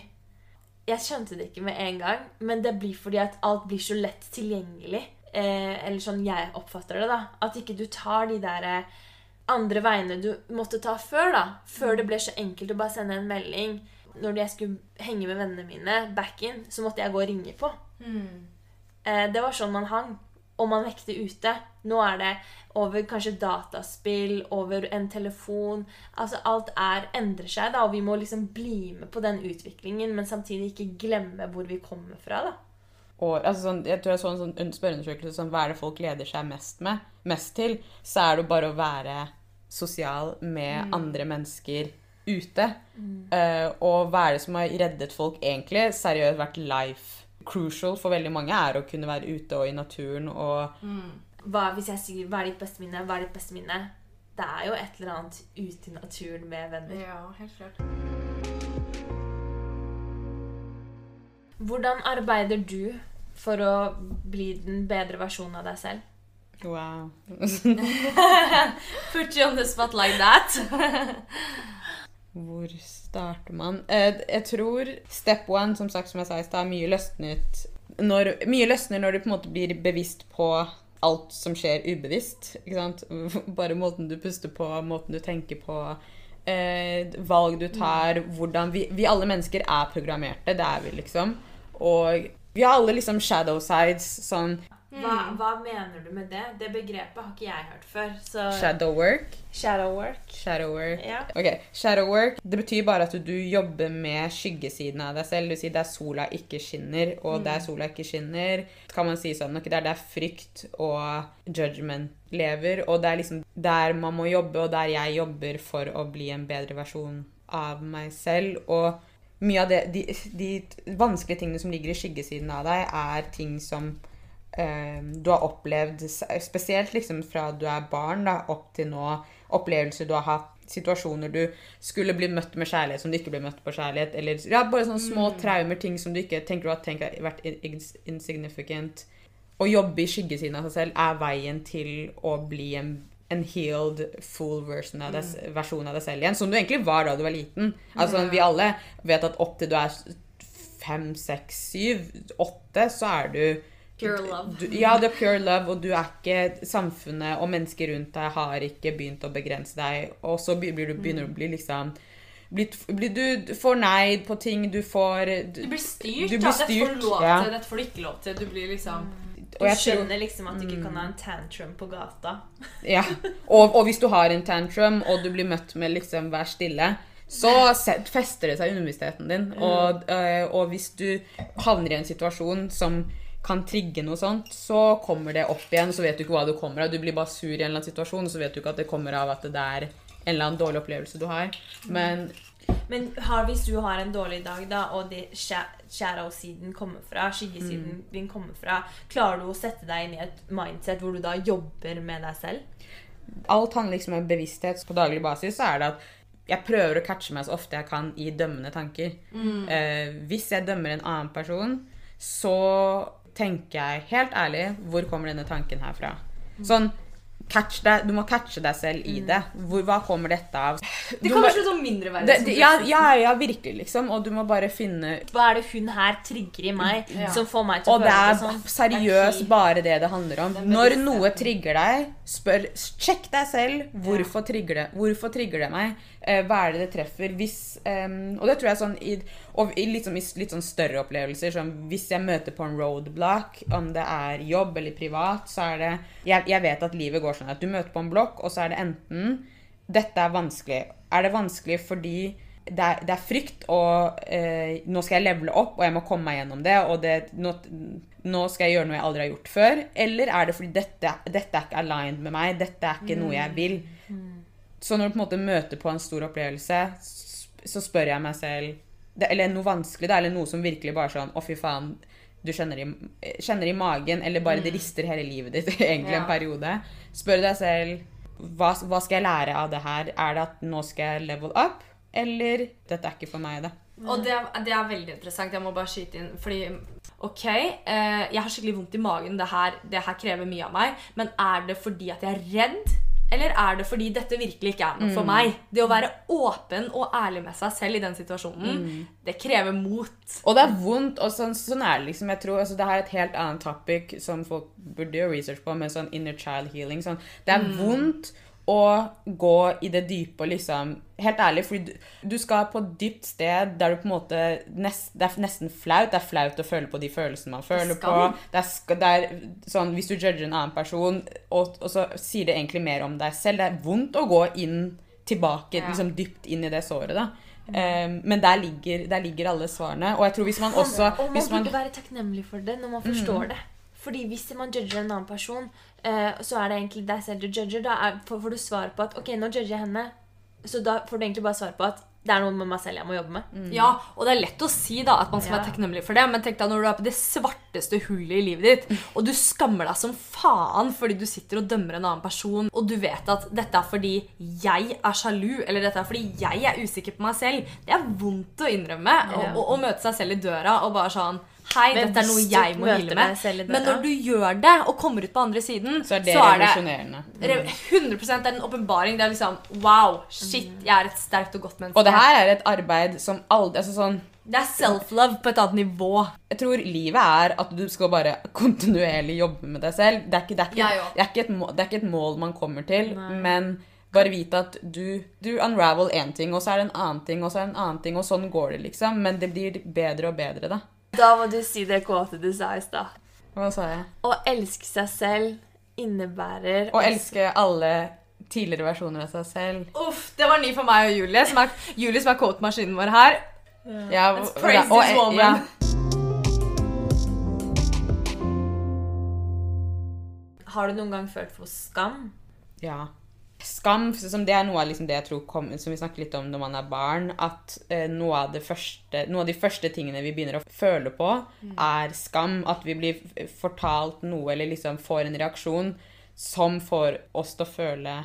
Jeg skjønte det ikke med en gang, men det blir fordi at alt blir så lett tilgjengelig. Eh, eller sånn jeg oppfatter det, da. At ikke du tar de der eh, andre veiene du måtte ta før, da. Før det ble så enkelt å bare sende en melding. Når jeg skulle henge med vennene mine back in, så måtte jeg gå og ringe på. Eh, det var sånn man hang. Og man vekte ute. Nå er det over kanskje dataspill, over en telefon. Altså Alt er, endrer seg, da, og vi må liksom bli med på den utviklingen, men samtidig ikke glemme hvor vi kommer fra. da. Og, altså sånn, Jeg tror jeg så en sånn spørreundersøkelse som hva er det folk gleder seg mest, med, mest til. Så er det bare å være sosial med andre mennesker ute. Eh, og hva er det som har reddet folk egentlig? Seriøst vært life crucial for veldig mange er å kunne være ute og i naturen og Hva, hvis jeg sier 'hva er ditt beste minne', hva er ditt beste minne? Det er jo et eller annet ute i naturen med venner. Ja, helt klart. Hvordan arbeider du for å bli den bedre versjonen av deg selv? Wow. Put you on the spot like that. Hvor starter man? Eh, jeg tror step one, som sagt, som jeg sa i stad, mye løsnet når, Mye løsner når du på en måte blir bevisst på alt som skjer ubevisst. Ikke sant? Bare måten du puster på, måten du tenker på, eh, valg du tar, hvordan vi, vi alle mennesker er programmerte, det er vi liksom. Og vi har alle liksom shadow sides, sånn Hva, hva mener du med det? Det begrepet har ikke jeg hørt før. Så shadow work. shadow work. Shadow work. Ja. Ok, Shadow work det betyr bare at du jobber med skyggesiden av deg selv. Du sier si der sola ikke skinner, og der sola ikke skinner, kan man si sånn, ok, det er der frykt og judgment lever, og det er liksom der man må jobbe, og der jeg jobber for å bli en bedre versjon av meg selv. Og mye av det, de, de vanskelige tingene som ligger i skyggesiden av deg, er ting som du har opplevd, spesielt liksom fra du er barn da, opp til nå, opplevelser du har hatt, situasjoner du skulle bli møtt med kjærlighet som du ikke ble møtt på kjærlighet, eller ja, bare sånne små traumer, ting som du ikke tenker du har tenkt har vært insignificant. Å jobbe i skyggesiden av seg selv er veien til å bli en, en healed, full version av deg, versjon av deg selv igjen, som du egentlig var da du var liten. Altså, Vi alle vet at opp til du er fem, seks, syv, åtte, så er du Pure love. Du, ja, det er pure love, og du er ikke Samfunnet og mennesker rundt deg har ikke begynt å begrense deg, og så blir du, begynner du å bli liksom blir, blir du forneid på ting, du får Du blir styrt. Du ja. blir Dette får du lov ja. til, dette får du ikke lov til. Du blir liksom Du jeg tror- skjønner liksom at du ikke kan ha en tantrum på gata. Ja. Og, og hvis du har en tantrum, og du blir møtt med liksom 'vær stille', så fester det seg i underbevisstheten din. Og, øh, og hvis du havner i en situasjon som kan trigge noe sånt, så kommer det opp igjen, så vet du ikke hva det kommer av. Du blir bare sur i en eller annen situasjon, så vet du ikke at det kommer av at det er en eller annen dårlig opplevelse du har. Men Men har, hvis du har en dårlig dag, da, og det shadow-siden kommer fra, skyggesiden din kommer fra, klarer du å sette deg inn i et mindset hvor du da jobber med deg selv? alt handler liksom om bevissthet. På daglig basis så er det at jeg prøver å catche meg så ofte jeg kan i dømmende tanker. Eh, hvis jeg dømmer en annen person, så tenker jeg helt ærlig hvor kommer denne tanken her fra? Sånn, catch deg, Du må catche deg selv i det. Hvor, hva kommer dette av? Det være sånn mindre verre. det, det, ja, ja, ja, virkelig, liksom. Og du må bare finne Hva er det hun her trigger i meg Ja. som får meg til å føle det sånn? Og det er seriøst bare det det handler om. Når noe trigger deg, spør, sjekk deg selv. Hvorfor trigger det Hvorfor trigger det meg? Eh, hva er det det treffer? Hvis, ehm, og det tror jeg sånn i, og i, liksom, i litt sånn større opplevelser, som hvis jeg møter på en roadblock, om det er jobb eller privat, så er det jeg, jeg vet at livet går sånn at du møter på en blokk, og så er det enten Dette er vanskelig. Er det vanskelig fordi det er, det er frykt, og eh, nå skal jeg levele opp, og jeg må komme meg gjennom det, og det, nå, nå skal jeg gjøre noe jeg aldri har gjort før? Eller er det fordi dette, dette er ikke aligned med meg, dette er ikke noe jeg vil? Så når du på en måte møter på en stor opplevelse, så spør jeg meg selv det, Eller noe vanskelig, da, eller noe som virkelig bare sånn Å, fy faen. Du kjenner i, kjenner i magen, eller bare det rister hele livet ditt egentlig Ja. en periode. Spør deg selv hva, hva skal jeg lære av det her? Er det at nå skal jeg level up? Eller dette er ikke for meg, det. Og det, er- det er veldig interessant. Jeg må bare skyte inn. Fordi OK, eh, jeg har skikkelig vondt i magen. Det her, det her krever mye av meg. Men er det fordi at jeg er redd? Eller er det fordi dette virkelig ikke er noe for meg? Det å være åpen og ærlig med seg selv i den situasjonen, det krever mot. Og det er vondt, og sånn, sånn er det liksom. Jeg tror, altså, Det er et helt annet topic som folk burde gjøre research på, med sånn inner child healing. Sånn. Det er vondt å gå i det dype og liksom Helt ærlig, fordi du, du skal på et dypt sted der du på en måte nest, Det er nesten flaut. Det er flaut å føle på de følelsene man føler på. Det er, det er sånn, Hvis du judger en annen person, og, og så sier det egentlig mer om deg selv Det er vondt å gå inn tilbake, Ja. liksom dypt inn i det såret. da. Um, men der ligger, der ligger alle svarene. Og jeg tror hvis man også Og man hvis man, burde være takknemlig for det når man forstår det. Fordi hvis man judger en annen person, eh, så er det egentlig deg selv du judger. Da er, får, får du svar på at ok, nå judger jeg henne. Så da får du egentlig bare svar på at det er noe med meg selv jeg må jobbe med. Ja, og det er lett å si da at man skal Ja. være takknemlig for det, men tenk deg når du er på det svarteste hullet i livet ditt, og du skammer deg som faen fordi du sitter og dømmer en annen person, og du vet at dette er fordi jeg er sjalu, eller dette er fordi jeg er usikker på meg selv. Det er vondt å innrømme, og, Ja. og, og møte seg selv i døra og bare sånn Hei, Men dette er noe jeg må deg med. døra- Men når du gjør det, og kommer ut på andre siden, så er det så er revolusjonerende. Det 100 det er en åpenbaring. Det er liksom Wow, shit, jeg er et sterkt og godt menneske. Og det her er et arbeid som aldri altså sånn, Det er self-love på et annet nivå. Jeg tror livet er at du skal bare kontinuerlig jobbe med deg selv. Det er ikke, det er ikke, Jeg det er ikke, et, mål, det er ikke et mål man kommer til, Nei. men bare vite at du, du unravel én ting, og så er det en annen ting, og så er det en annen ting, og sånn går det, liksom. Men det blir bedre og bedre, da. Da må du si det kåte du sa i stad. Hva sa jeg? Å elske seg selv innebærer Å elske alle tidligere versjoner av seg selv. Uff, Det var ny for meg og Julie, som er, Julie som er quote-maskinen vår her. Ja, Let's og- praise ja, og- woman. ja. Har du noen gang følt på skam? Ja. Skam, som det er noe av liksom det jeg tror kom, som vi snakker litt om når man er barn, at eh, noe, av det første, noe av de første tingene vi begynner å føle på, er skam. At vi blir fortalt noe eller liksom får en reaksjon som får oss til å føle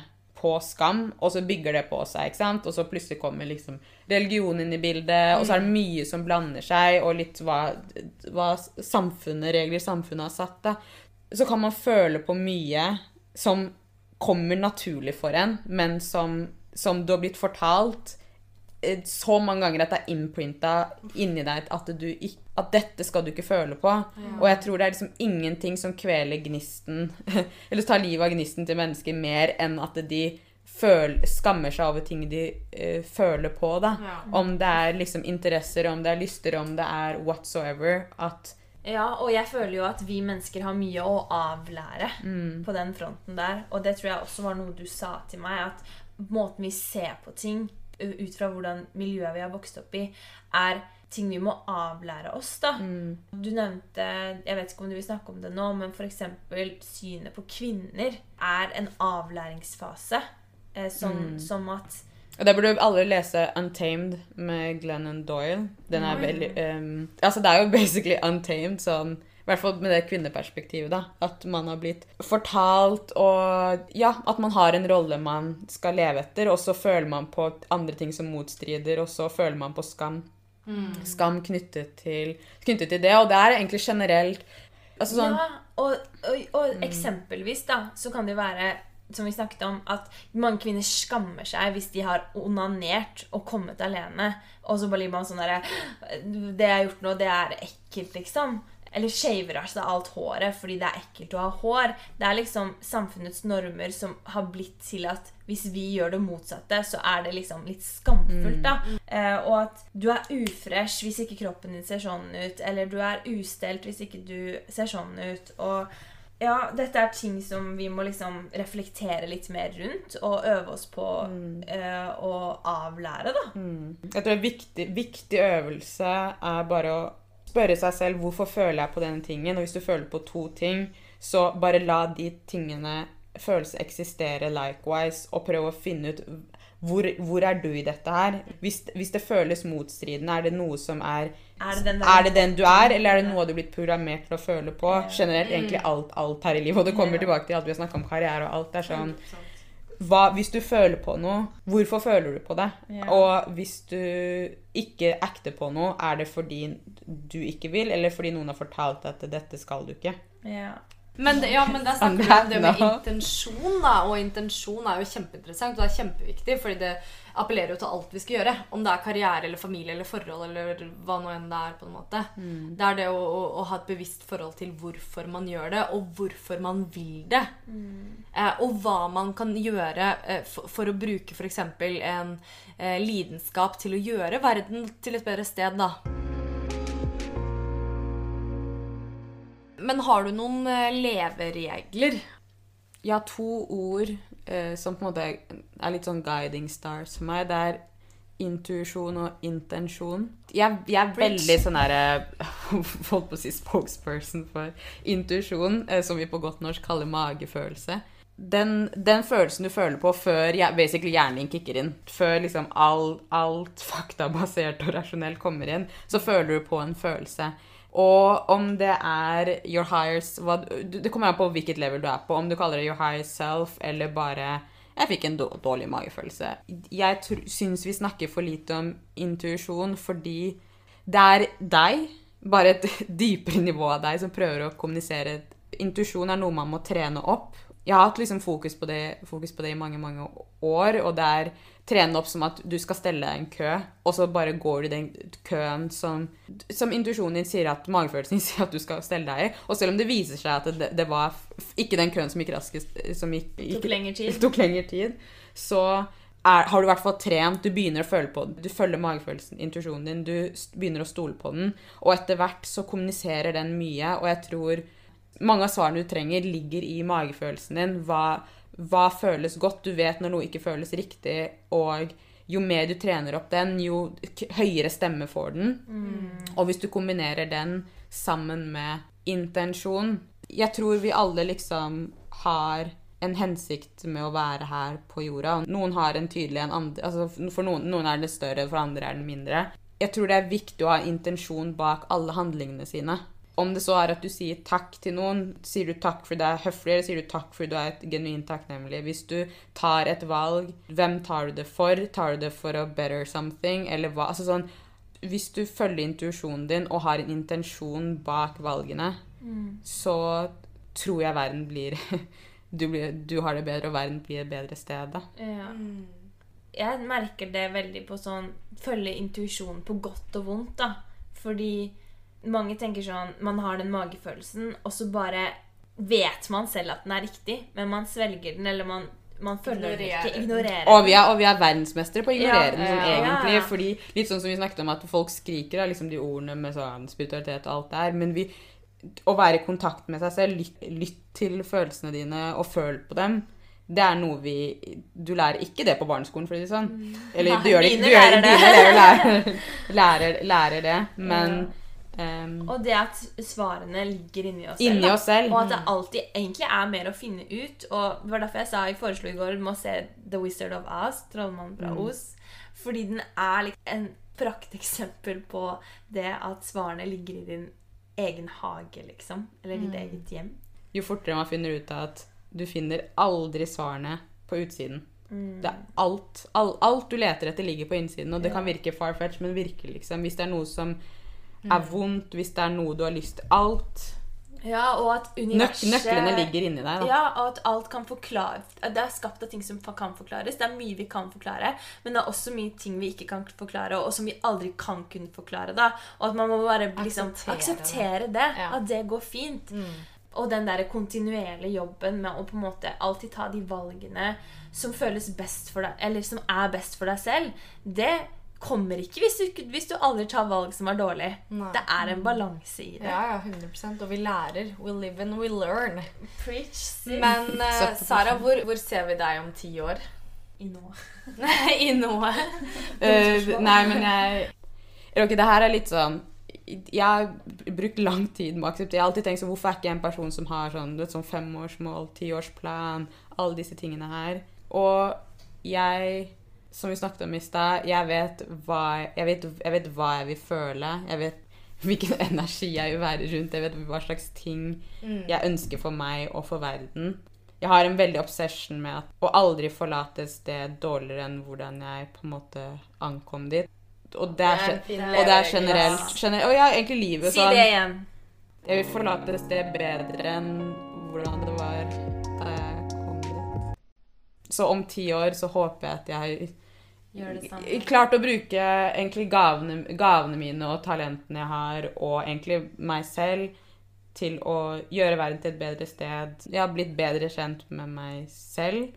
på skam, og så bygger det på seg, ikke sant? Og så plutselig kommer liksom religion inn i bildet, og så er det mye som blander seg, og litt hva, hva samfunnet, regler samfunnet har satt, da. Så kan man føle på mye som kommer naturlig for en, men som, som du har blitt fortalt eh, så mange ganger at det er innprinta inni deg at, du at dette skal du ikke føle på. Og jeg tror det er liksom ingenting som kveler gnisten Eller tar livet av gnisten til mennesker mer enn at de føl, skammer seg over ting de uh, føler på. Ja. Om det er liksom interesser, om det er lyster, om det er whatsoever. At Ja, og jeg føler jo at vi mennesker har mye å avlære Mm. på den fronten der. Og det tror jeg også var noe du sa til meg, at måten vi ser på ting ut fra hvordan miljøet vi har vokst opp i, er ting vi må avlære oss, da. mm, Du nevnte, jeg vet ikke om du vil snakke om det nå, men f.eks. synet på kvinner er en avlæringsfase. Eh, sånn Mm. som at Og Der burde alle lese 'Untamed' med Glennon Doyle. Den er veldig um, Altså, det er jo basically untamed, sånn i hvert fall med det kvinneperspektivet, da. At man har blitt fortalt og Ja, at man har en rolle man skal leve etter, og så føler man på andre ting som motstrider, og så føler man på skam. Skam knyttet til, knyttet til det. Og det er egentlig generelt Altså sånn Ja, og, og, og eksempelvis da, så kan det jo være som vi snakket om, at mange kvinner skammer seg hvis de har onanert og kommet alene. Og så blir man sånn derre Det jeg har gjort nå, det er ekkelt, liksom. Eller shaver av seg alt håret fordi det er ekkelt å ha hår. Det er liksom samfunnets normer som har blitt til at hvis vi gjør det motsatte, så er det liksom litt skamfullt, da. Eh, og at du er ufresh hvis ikke kroppen din ser sånn ut, eller du er ustelt hvis ikke du ser sånn ut. Og ja, dette er ting som vi må liksom reflektere litt mer rundt, og øve oss på eh, å avlære, da. Mm. Jeg tror en viktig, viktig øvelse er bare å spørre seg selv hvorfor føler jeg på denne tingen. Og hvis du føler på to ting, så bare la de tingene følelser eksistere likewise, og prøv å finne ut hvor, hvor er du i dette her? Hvis, hvis det føles motstridende, er det noe som er Er det den, Er det den du er, eller er det noe du er blitt programmert til å føle på? Generelt egentlig alt, alt her i livet. Og det kommer tilbake til at vi har snakket om karriere og alt. Det er sånn hva, hvis du føler på noe, hvorfor føler du på det? Ja. Og hvis du ikke acter på noe, er det fordi du ikke vil, eller fordi noen har fortalt deg at dette skal du ikke? Ja. Men, det, ja, men der snakker vi om det med intensjon, da. Og intensjon er jo kjempeinteressant, og det er kjempeviktig, fordi det appellerer jo til alt vi skal gjøre. Om det er karriere eller familie eller forhold eller hva nå enn det er. på en måte. Det er det å, å, å ha et bevisst forhold til hvorfor man gjør det, og hvorfor man vil det. Eh, og hva man kan gjøre eh, for, for å bruke f.eks. en eh, lidenskap til å gjøre verden til et bedre sted, da. Men har du noen eh, leveregler? Jeg har to ord eh, som på en måte er litt sånn guiding stars for meg. Det er intuisjon og intensjon. Jeg, jeg er veldig sånn derre Holdt på å si spokesperson for intuisjon, eh, som vi på godt norsk kaller magefølelse. Den, den følelsen du føler på før basically hjernen din kicker inn, før liksom all, alt faktabasert og rasjonelt kommer inn, så føler du på en følelse. Og om det er your higher Det kommer an på hvilket level du er på. Om du kaller det your higher self eller bare Jeg fikk en dårlig magefølelse. Jeg syns vi snakker for lite om intuisjon fordi det er deg, bare et dypere nivå av deg, som prøver å kommunisere. Intuisjon er noe man må trene opp. Jeg har hatt liksom fokus på, det, fokus på det i mange mange år, og det er trene opp som at du skal stelle en kø, og så bare går du i den køen som, som intuisjonen din sier at magefølelsen din sier at du skal stelle deg i. Og selv om det viser seg at det, det var ikke den køen som gikk raskest, som gikk, Tok lengre tid. tok lengre tid, så er, har du i hvert fall trent. Du begynner å føle på den, Du følger magefølelsen, intuisjonen din. Du begynner å stole på den. Og etter hvert så kommuniserer den mye, og jeg tror mange av svarene du trenger, ligger i magefølelsen din. Hva, hva føles godt? Du vet når noe ikke føles riktig, og jo mer du trener opp den, jo høyere stemme får den. Og hvis du kombinerer den sammen med intensjon Jeg tror vi alle liksom har en hensikt med å være her på jorda. Noen har en tydelig en andre altså For noen, noen er den større, for andre er den mindre. Jeg tror det er viktig å ha intensjon bak alle handlingene sine. Om det så er at du sier takk til noen, sier du takk fordi det er høflig, eller sier du takk fordi du er et genuint takknemlig. Hvis du tar et valg, hvem tar du det for? Tar du det for å better something, eller hva? Altså sånn, hvis du følger intuisjonen din og har en intensjon bak valgene, så tror jeg verden blir du, blir du har det bedre, og verden blir et bedre sted. da. Ja. Jeg merker det veldig på sånn Følge intuisjonen på godt og vondt, da. Fordi mange tenker sånn Man har den magefølelsen, og så bare vet man selv at den er riktig, men man svelger den, eller man, man følger den Ignorerer ikke. Ignorerer Og den. vi er, og vi er verdensmestere på å ignorere Ja, den sånn ja, ja. egentlig. Ja. Fordi litt sånn som vi snakket om at folk skriker av liksom de ordene med sånn spiritualitet og alt det her. Men vi, å være i kontakt med seg selv, lytt, lytt til følelsene dine og føl på dem. Det er noe vi Du lærer ikke det på barneskolen, for å si det sånn. Eller du gjør det ikke. mine Du lærer det. lærer, lærer, lærer det. Men ehm, Og det at svarene ligger inni oss selv. inni da. oss selv. Og at det alltid egentlig er mer å finne ut. Og det var derfor jeg sa jeg foreslo i går du må se The Wizard of Oz, Trollmannen fra Os. Fordi den er liksom en prakteksempel på det at svarene ligger i din egen hage, liksom. Eller ditt eget hjem. jo fortere man finner ut av at du finner aldri svarene på utsiden. Det er alt, alt, alt du leter etter, ligger på innsiden. Og det kan virke far-fetch, men virker liksom. Hvis det er noe som er vondt, hvis det er noe du har lyst til Alt. Ja, og at Nøk, nøklene ligger inni deg. da. Ja, og at alt kan forklare Det er skapt av ting som kan forklares. Det er mye vi kan forklare, men det er også mye ting vi ikke kan forklare, og som vi aldri kan kunne forklare. da Og at man må bare liksom Akseptere akseptere det. Ja. At det går fint. Og den der kontinuerlige jobben med å på en måte alltid ta de valgene som føles best for deg, eller som er best for deg selv, det kommer ikke hvis du, hvis du aldri tar valg som er dårlig. Nei. Det er en balanse i det. Ja, ja, 100% Og vi lærer. We live and we learn. Preach, sis. Men uh, Sara, hvor, hvor ser vi deg om ti år? I nå. I noe? uh, nei, men jeg ok, det her er litt sånn Jeg har brukt lang tid med å akseptere Jeg har alltid tenkt sånn Hvorfor er ikke jeg en person som har sånn, sånn femårsmål, tiårsplan, alle disse tingene her? Og jeg, som vi snakket om i stad, jeg vet hva jeg vet, jeg vet hva jeg vil føle. Jeg vet hvilken energi jeg vil være rundt. Jeg vet hva slags ting jeg ønsker for meg og for verden. Jeg har en veldig obsession med at, å aldri forlate et sted dårligere enn hvordan jeg på en måte ankom dit. Og det er, Det er og det er generelt, generelt Og ja, egentlig livet Si sånn. det igjen. Jeg vil forlate et sted bedre enn hvordan det var da jeg kom dit. Så om ti år så håper jeg at jeg klart å bruke egentlig gavene, gavene mine og talentene jeg har, og egentlig meg selv, til å gjøre verden til et bedre sted. Jeg har blitt bedre kjent med meg selv.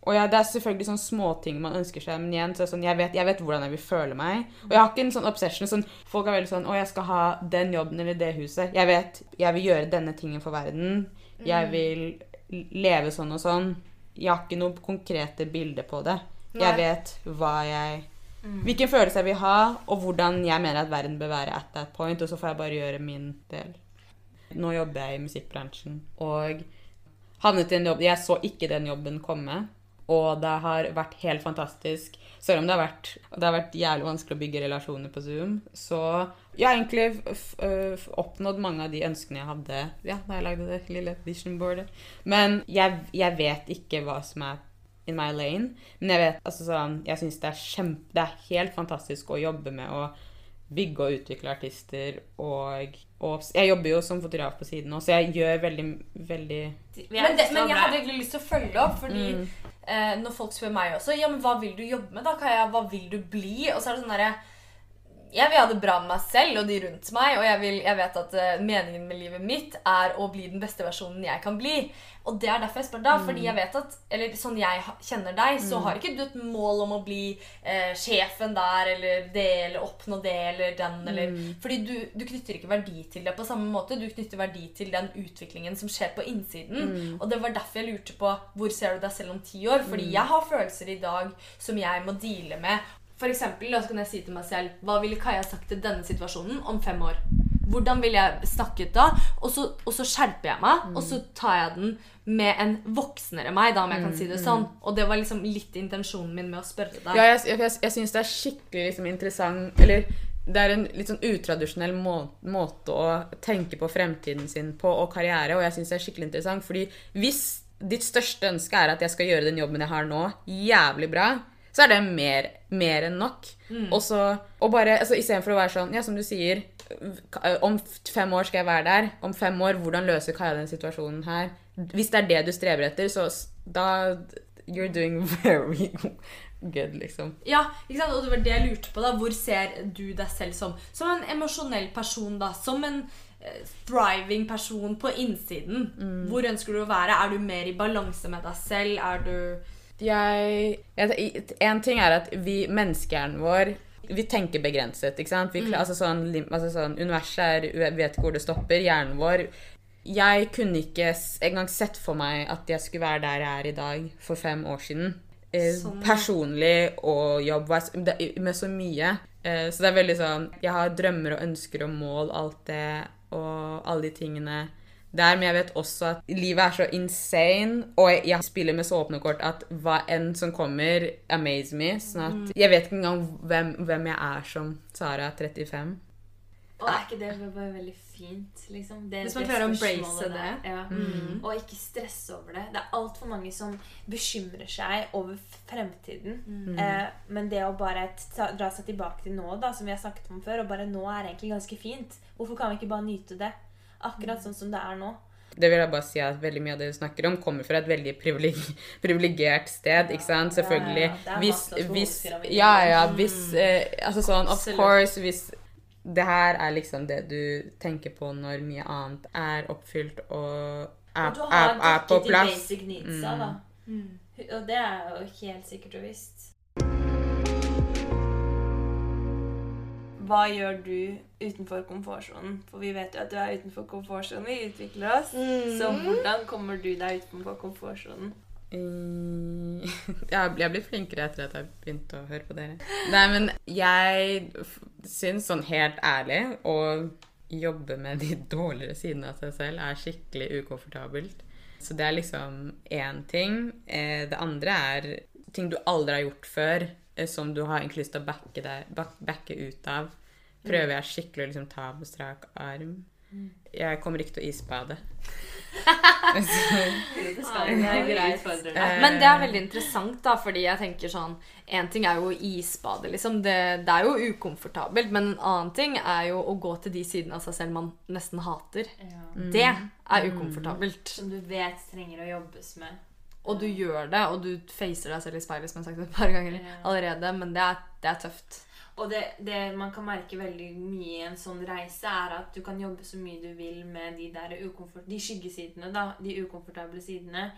Og ja, Det er selvfølgelig sånne småting man ønsker seg, men igjen, så sånn, jeg vet, jeg vet hvordan jeg vil føle meg. Og jeg har ikke en sånn obsession. sånn, Folk er veldig sånn 'Å, jeg skal ha den jobben eller det huset.' Jeg vet jeg vil gjøre denne tingen for verden. Jeg vil leve sånn og sånn. Jeg har ikke noe konkrete bilder på det. Jeg vet hva jeg Hvilken følelse jeg vil ha, og hvordan jeg mener at verden bør være at that point. Og så får jeg bare gjøre min del. Nå jobber jeg i musikkbransjen, og havnet i en jobb Jeg så ikke den jobben komme. Og det har vært helt fantastisk. Selv om det har vært, det har vært jævlig vanskelig å bygge relasjoner på Zoom, så jeg har egentlig oppnådd mange av de ønskene jeg hadde ja, da jeg lagde det lille vision boardet. Men jeg, jeg vet ikke hva som er in my lane. Men jeg vet, altså sånn, jeg syns det er kjempe, det er helt fantastisk å jobbe med å bygge og utvikle artister. Og, og jeg jobber jo som fotograf på siden òg, så jeg gjør veldig, veldig Men, det, men jeg hadde egentlig lyst til å følge opp, fordi eh, når folk spør meg også Ja, men hva vil du jobbe med, da? Kaja, hva vil du bli? Og så er det sånn derre Jeg vil ha det bra med meg selv og de rundt meg, og jeg, vil, jeg vet at eh, meningen med livet mitt er å bli den beste versjonen jeg kan bli. Og det er derfor jeg spør deg, fordi jeg vet at Eller sånn jeg kjenner deg, så har ikke du et mål om å bli eh, sjefen der, eller det, eller oppnå det, eller den, eller Fordi du, du knytter ikke verdi til det på samme måte. Du knytter verdi til den utviklingen som skjer på innsiden. Og det var derfor jeg lurte på hvor ser du deg selv om ti år. Fordi jeg har følelser i dag som jeg må deale med. For eksempel, da kan jeg si til meg selv Hva ville Kaja sagt til denne situasjonen om fem år? Hvordan ville jeg snakket da? Og så, og så skjerper jeg meg, og så tar jeg den med en voksnere meg, da, om jeg kan si det sånn. Og det var liksom litt intensjonen min med å spørre deg. Ja, jeg, jeg, jeg syns det er skikkelig liksom, interessant Eller det er en litt sånn utradisjonell må, måte å tenke på fremtiden sin på og karriere, og jeg syns det er skikkelig interessant. Fordi hvis ditt største ønske er at jeg skal gjøre den jobben jeg har nå, jævlig bra, så er det mer, mer enn nok. Og så og bare, altså, Istedenfor å være sånn, ja, som du sier Om fem år skal jeg være der. Om fem år, hvordan løser Kaja den situasjonen her? Hvis det er det du streber etter, så da You're doing very good, liksom. Ja, ikke sant? Og det var det jeg lurte på. da Hvor ser du deg selv som? Som en emosjonell person, da. Som en thriving person på innsiden. Hvor ønsker du å være? Er du mer i balanse med deg selv? Er du Jeg, jeg En ting er at vi, menneskehjernen vår vi tenker begrenset. ikke sant? Vi, altså sånn, altså sånn, universet er, vet ikke hvor det stopper. Hjernen vår Jeg kunne ikke engang sett for meg at jeg skulle være der jeg er i dag for fem år siden. Eh, Sånn, personlig og jobb med så mye. Eh, så det er veldig sånn Jeg har drømmer og ønsker og mål, alt det, og alle de tingene der, men jeg vet også at livet er så insane, og jeg, jeg spiller med så åpne kort at hva enn som kommer, amaze me. Sånn at jeg vet ikke engang hvem, hvem jeg er som Sara 35. Og er ikke det bare veldig fint, liksom? Det, Hvis man klarer å embrace det. Ja. Mm. Og ikke stresse over det. Det er altfor mange som bekymrer seg over fremtiden. Mm. Eh, men det å bare ta, dra seg tilbake til nå, da, som vi har snakket om før, og bare nå er egentlig ganske fint. Hvorfor kan vi ikke bare nyte det? Akkurat sånn som det er nå. Det vil jeg bare si at veldig mye av det du snakker om, kommer fra et veldig privileg- privilegert sted. ikke sant? Selvfølgelig. Hvis, hvis. Ja, ja. Hvis eh, Altså sånn, of course, hvis det her er liksom det du tenker på når mye annet er oppfylt og er, Og du har er, er på dekket de basic needsa, da. Og det er jo helt sikkert og visst. Hva gjør du utenfor komfortsonen? For vi vet jo at du er utenfor komfortsonen. Vi utvikler oss. Så hvordan kommer du deg utenfor komfortsonen? Mm, Jeg blir flinkere etter at jeg har begynt å høre på dere. Nei, men jeg syns sånn helt ærlig å jobbe med de dårligere sidene av seg selv er skikkelig ukomfortabelt. Så det er liksom én ting. Eh, Det andre er ting du aldri har gjort før, eh, som du har egentlig lyst til å backe, deg, backe ut av. Prøver jeg skikkelig å liksom ta på strak arm. Jeg kommer ikke til å isbade. Eh. Men det er veldig interessant, da, fordi jeg tenker sånn En ting er jo å isbade, liksom. Det, det er jo ukomfortabelt. Men en annen ting er jo å gå til de sidene av seg selv man nesten hater. Ja. Det er ukomfortabelt. Som du vet trenger å jobbes med. Og du gjør det, og du facer deg selv i speilet, som jeg har sagt et par ganger allerede. Men det er, det er tøft. Og det, det man kan merke veldig mye i en sånn reise, er at du kan jobbe så mye du vil med de der ukomfort, de skyggesidene, da, de ukomfortable sidene.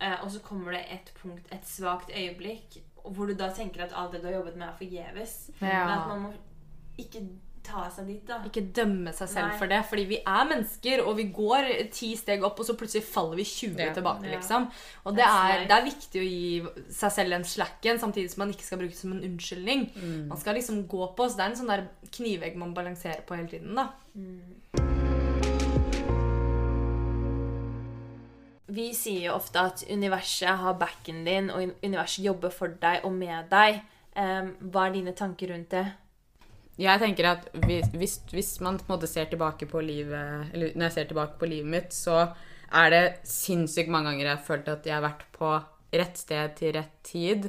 Eh, og så kommer det et punkt, et svakt øyeblikk, hvor du da tenker at alt det du har jobbet med, er forgjeves. Men at man må ikke ta seg dit, da. Ikke dømme seg selv Nei. for det, fordi vi er mennesker, og vi går ti steg opp, og så plutselig faller vi 20 Ja. tilbake, liksom. Og det er, det er viktig å gi seg selv en slacken, samtidig som man ikke skal bruke det som en unnskyldning. Man skal liksom gå på, så det er en sånn der knivegg man balanserer på hele tiden, da. Vi sier jo ofte at universet har backen din, og universet jobber for deg og med deg. Um, hva er dine tanker rundt det? Jeg tenker at hvis, hvis, hvis man på ser tilbake på livet Eller når jeg ser tilbake på livet mitt, så er det sinnssykt mange ganger jeg har følt at jeg har vært på rett sted til rett tid.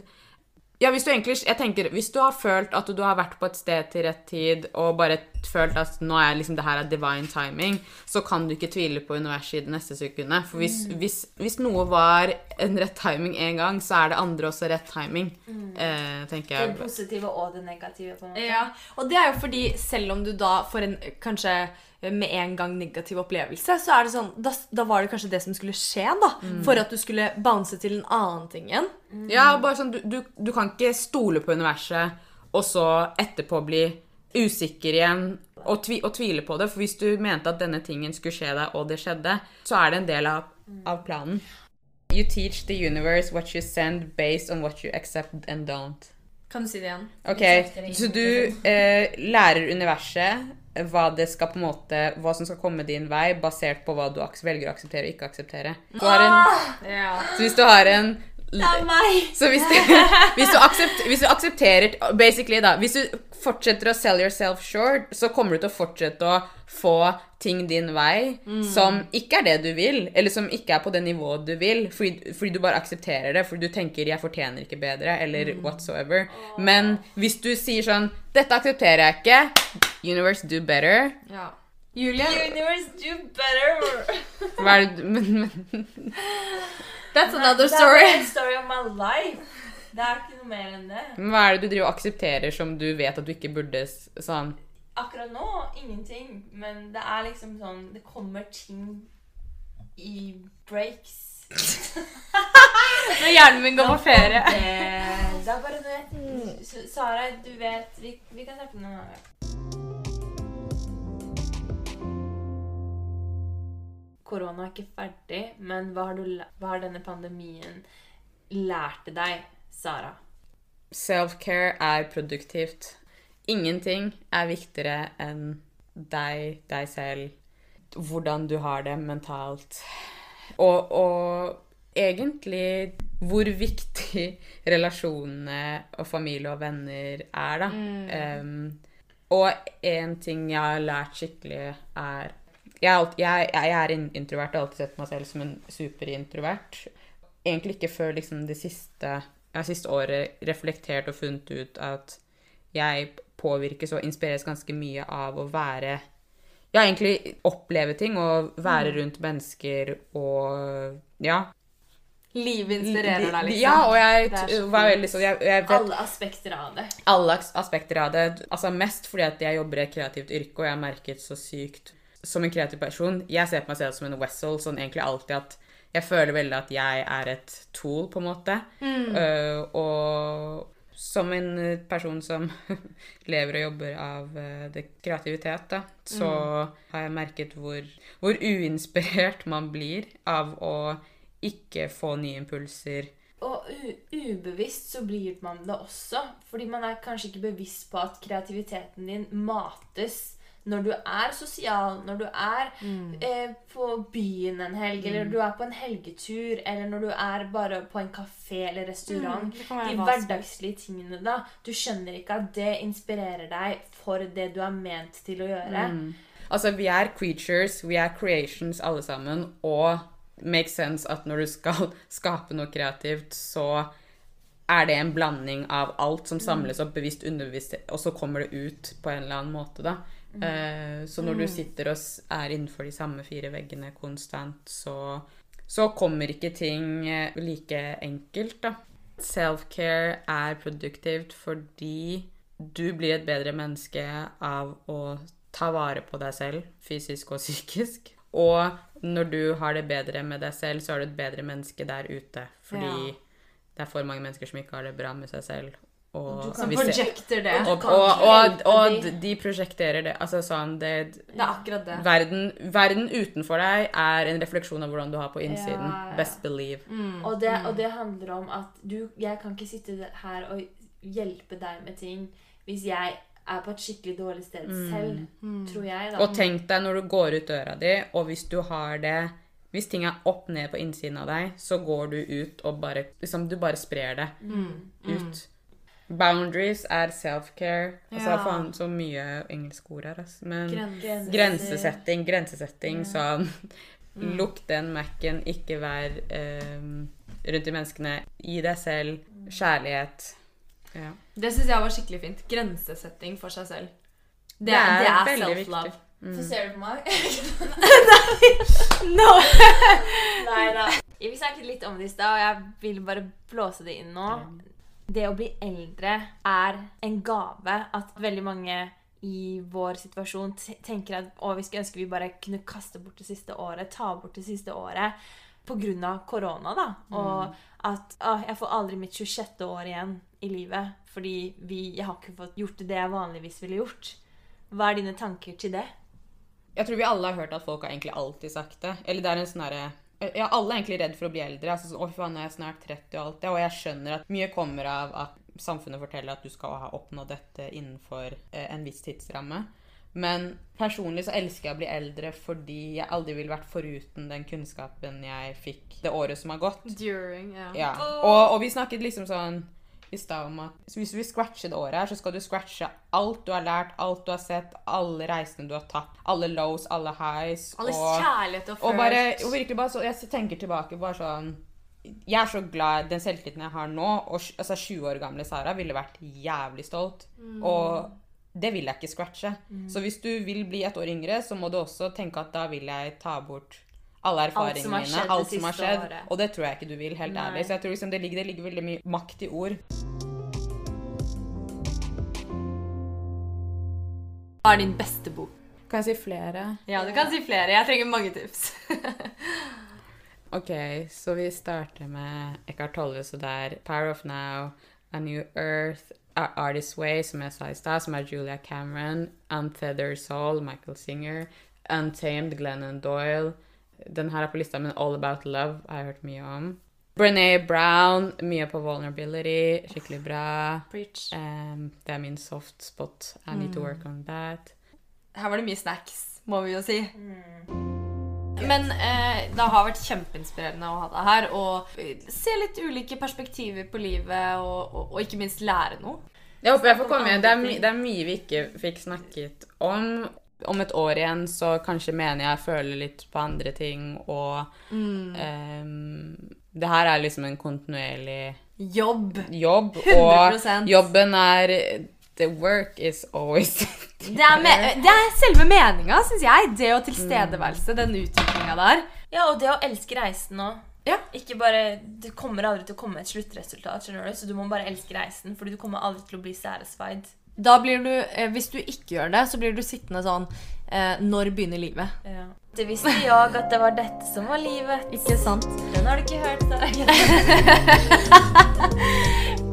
Ja, hvis du egentlig Jeg tenker, hvis du har følt at du har vært på et sted til rett tid, og bare følt at nå er liksom det her er divine timing, så kan du ikke tvile på universet i det neste sekundet. For hvis, hvis, hvis noe var en rett timing en gang, så er det andre også rett timing. Eh, tenker Det positive og det negative, på en måte. Ja, og det er jo fordi selv om du da får en kanskje med en gang negativ opplevelse, så er det sånn Da, da var det kanskje det som skulle skje, da. For at du skulle bounce til en annen ting igjen. Ja, og bare sånn, du, du, du kan ikke stole på universet, og så etterpå bli usikker igjen og, tvi, og tvile på det. For hvis du mente at denne tingen skulle skje deg, og det skjedde, så er det en del av, av planen. You teach the universe what you send based on what you accept and don't. Kan du si det igjen? Ok, Så du eh, lærer universet hva det skal på en måte, hva som skal komme din vei, basert på hva du velger å akseptere og ikke akseptere. Du har en, Ja. så hvis du har en Det er meg! Så hvis du, hvis, du aksept, hvis du aksepterer Basically, da. Hvis du fortsetter å sell yourself short, så kommer du til å fortsette å få ting din vei som ikke er det du vil, eller som ikke er på det nivået du vil, fordi, fordi du bare aksepterer det, fordi du tenker 'jeg fortjener ikke bedre', eller whatsoever. Men hvis du sier sånn 'Dette aksepterer jeg ikke', universe do better. ja. Julie, Universe do better! Hva er det du men, men, That's another Det er story. bare en story of my life. Det er ikke noe mer enn det. Men Hva er det du driver og aksepterer som du vet at du ikke burde sånn Akkurat nå ingenting, men det er liksom sånn Det kommer ting i breaks. Når hjernen min går på ferie. Det, det er bare du Sara, du vet Vi, vi kan snakke om det en annen gang. Korona er ikke ferdig, men hva har, du, hva har denne pandemien lært deg, Sara? Self-care er produktivt. Ingenting er viktigere enn deg, deg selv, hvordan du har det mentalt. Og, og egentlig hvor viktig relasjonene og familie og venner er, da. Um, og en ting jeg har lært skikkelig, er jeg, er alt- jeg, jeg er introvert og har alltid sett meg selv som en superintrovert. Egentlig ikke før liksom det siste, ja, siste året reflektert og funnet ut at jeg påvirkes og inspireres ganske mye av å være Ja, egentlig oppleve ting og være rundt mennesker og Ja. Livet inspirerer deg, liksom. Ja, og jeg var veldig jeg, jeg vet, Alle aspekter av det. alle aspekter av det. Altså Mest fordi at jeg jobber i et kreativt yrke, og jeg har merket så sykt Som en kreativ person Jeg ser på meg selv som en wessel, sånn egentlig alltid at jeg føler veldig at jeg er et tool, på en måte. Uh, og som en person som lever og jobber av uh, det kreativitet, da, så har jeg merket hvor, hvor uinspirert man blir av å ikke få nye impulser. Og ubevisst så blir man det også. Fordi man er kanskje ikke bevisst på at kreativiteten din mates når du er sosial, når du er eh, på byen en helg, eller du er på en helgetur, eller når du er bare på en kafé eller restaurant. Mm, De hverdagslige tingene, da. Du skjønner ikke at det inspirerer deg for det du er ment til å gjøre. Altså, vi er creatures, vi er creations alle sammen, og make sense at når du skal skape noe kreativt, så er det en blanding av alt som samles opp, bevisst, underbevisst, og så kommer det ut på en eller annen måte, da. Eh, så når du sitter og er innenfor de samme fire veggene konstant, så, så kommer ikke ting eh, like enkelt, da. Self-care er produktivt fordi du blir et bedre menneske av å ta vare på deg selv, fysisk og psykisk. Og når du har det bedre med deg selv, så er du et bedre menneske der ute. Fordi Ja. det er for mange mennesker som ikke har det bra med seg selv. Og, Du kan Som projecter det. Og- og, og, og, og de. projekterer prosjekterer det. Altså sånn det, Det er akkurat det. verden, verden utenfor deg er en refleksjon av hvordan du har på innsiden. Ja, ja. Best believe. Og, det, og det handler om at du Jeg kan ikke sitte her og hjelpe deg med ting hvis jeg er på et skikkelig dårlig sted selv, tror jeg. da. Og tenk deg når du går ut døra di, og hvis du har det Hvis ting er opp ned på innsiden av deg, så går du ut og bare liksom, Du bare sprer det ut. Boundaries er self-care. Altså, Ja. faen så mye engelske ord her, altså. Men Grenser. grensesetting, grensesetting, sånn Lukk den Mac-en, ikke vær um, rundt de menneskene. Gi deg selv kjærlighet. Ja. Det syns jeg var skikkelig fint. Grensesetting for seg selv. Det, Det er, er det er self-love. viktig. Så ser du på meg. Nei! No. Nei da. Vi snakket litt om det i stad, og jeg vil bare blåse det inn nå. Det å bli eldre er en gave. At veldig mange i vår situasjon tenker at å, vi skulle ønske vi bare kunne kaste bort det siste året, ta bort det siste året. Av korona, da. Og at å, jeg får aldri mitt 26. år igjen i livet. Fordi vi, jeg har ikke fått gjort det jeg vanligvis ville gjort. Hva er dine tanker til det? Jeg tror vi alle har hørt at folk har egentlig alltid sagt det. Eller det er en sånn herre ja, alle er egentlig redd for å bli eldre. Altså, sånn, å, nå er jeg snart 30 og alt det. Og jeg skjønner at mye kommer av at samfunnet forteller at du skal ha oppnådd dette innenfor eh, en viss tidsramme. Men personlig så elsker jeg å bli eldre fordi jeg aldri ville vært foruten den kunnskapen jeg fikk det året som har gått. During, ja. Ja. Og, og vi snakket liksom sånn i stad om at hvis du vil scratche det året her, så skal du scratche alt du har lært, alt du har sett, alle reisene du har tatt, alle lows, alle highs. Alle og, kjærlighet og og følt. bare, og virkelig bare så, Jeg tenker tilbake bare sånn Jeg er så glad den selvtilliten jeg har nå. Og altså 20 år gamle Sara ville vært jævlig stolt. Og det vil jeg ikke scratche. Så hvis du vil bli et år yngre, så må du også tenke at da vil jeg ta bort alle erfaringene mine, alt som har skjedd. året. Og det tror jeg ikke du vil, helt Nei. ærlig. Så jeg tror liksom det ligger, det ligger veldig mye makt i ord. Hva er din beste bok? Kan jeg si flere? Ja, du kan si flere. Jeg trenger mange tips. Ok, så vi starter med Eckhart Tolle, så det er Power of Now, A New Earth, A Artist's Way, som jeg sa i stad, som er Julia Cameron, Untethered Soul, Michael Singer, Untamed, Glennon Doyle. Den her er på lista, men All About Love har jeg hørt mye om. Brené Brown, mye på vulnerability, skikkelig bra. Preach. Um, det er min soft spot. I need to work on that. Her var det mye snacks, må vi jo si. Men eh, det har vært kjempeinspirerende å ha deg her og se litt ulike perspektiver på livet og, og, og ikke minst lære noe. Jeg håper jeg får komme igjen. Det det er mye vi ikke fikk snakket om. Om et år igjen så kanskje mener jeg føler litt på andre ting, og ehm, Det her er liksom en kontinuerlig Jobb. jobb, 100%. og jobben er The work is always Det er, me det er selve meninga, syns jeg. Det og tilstedeværelse. Den utviklinga der. Ja, og det å elske reisen òg. Ja. Ikke bare, Det kommer aldri til å komme et sluttresultat, skjønner du? så du må bare elske reisen. Fordi du kommer aldri til å bli satisfied. Da blir du, eh, Hvis du ikke gjør det, så blir du sittende sånn eh, Når begynner livet? Ja. Det visste jeg at det var dette som var livet. Ikke sant? Den har du ikke hørt. Da.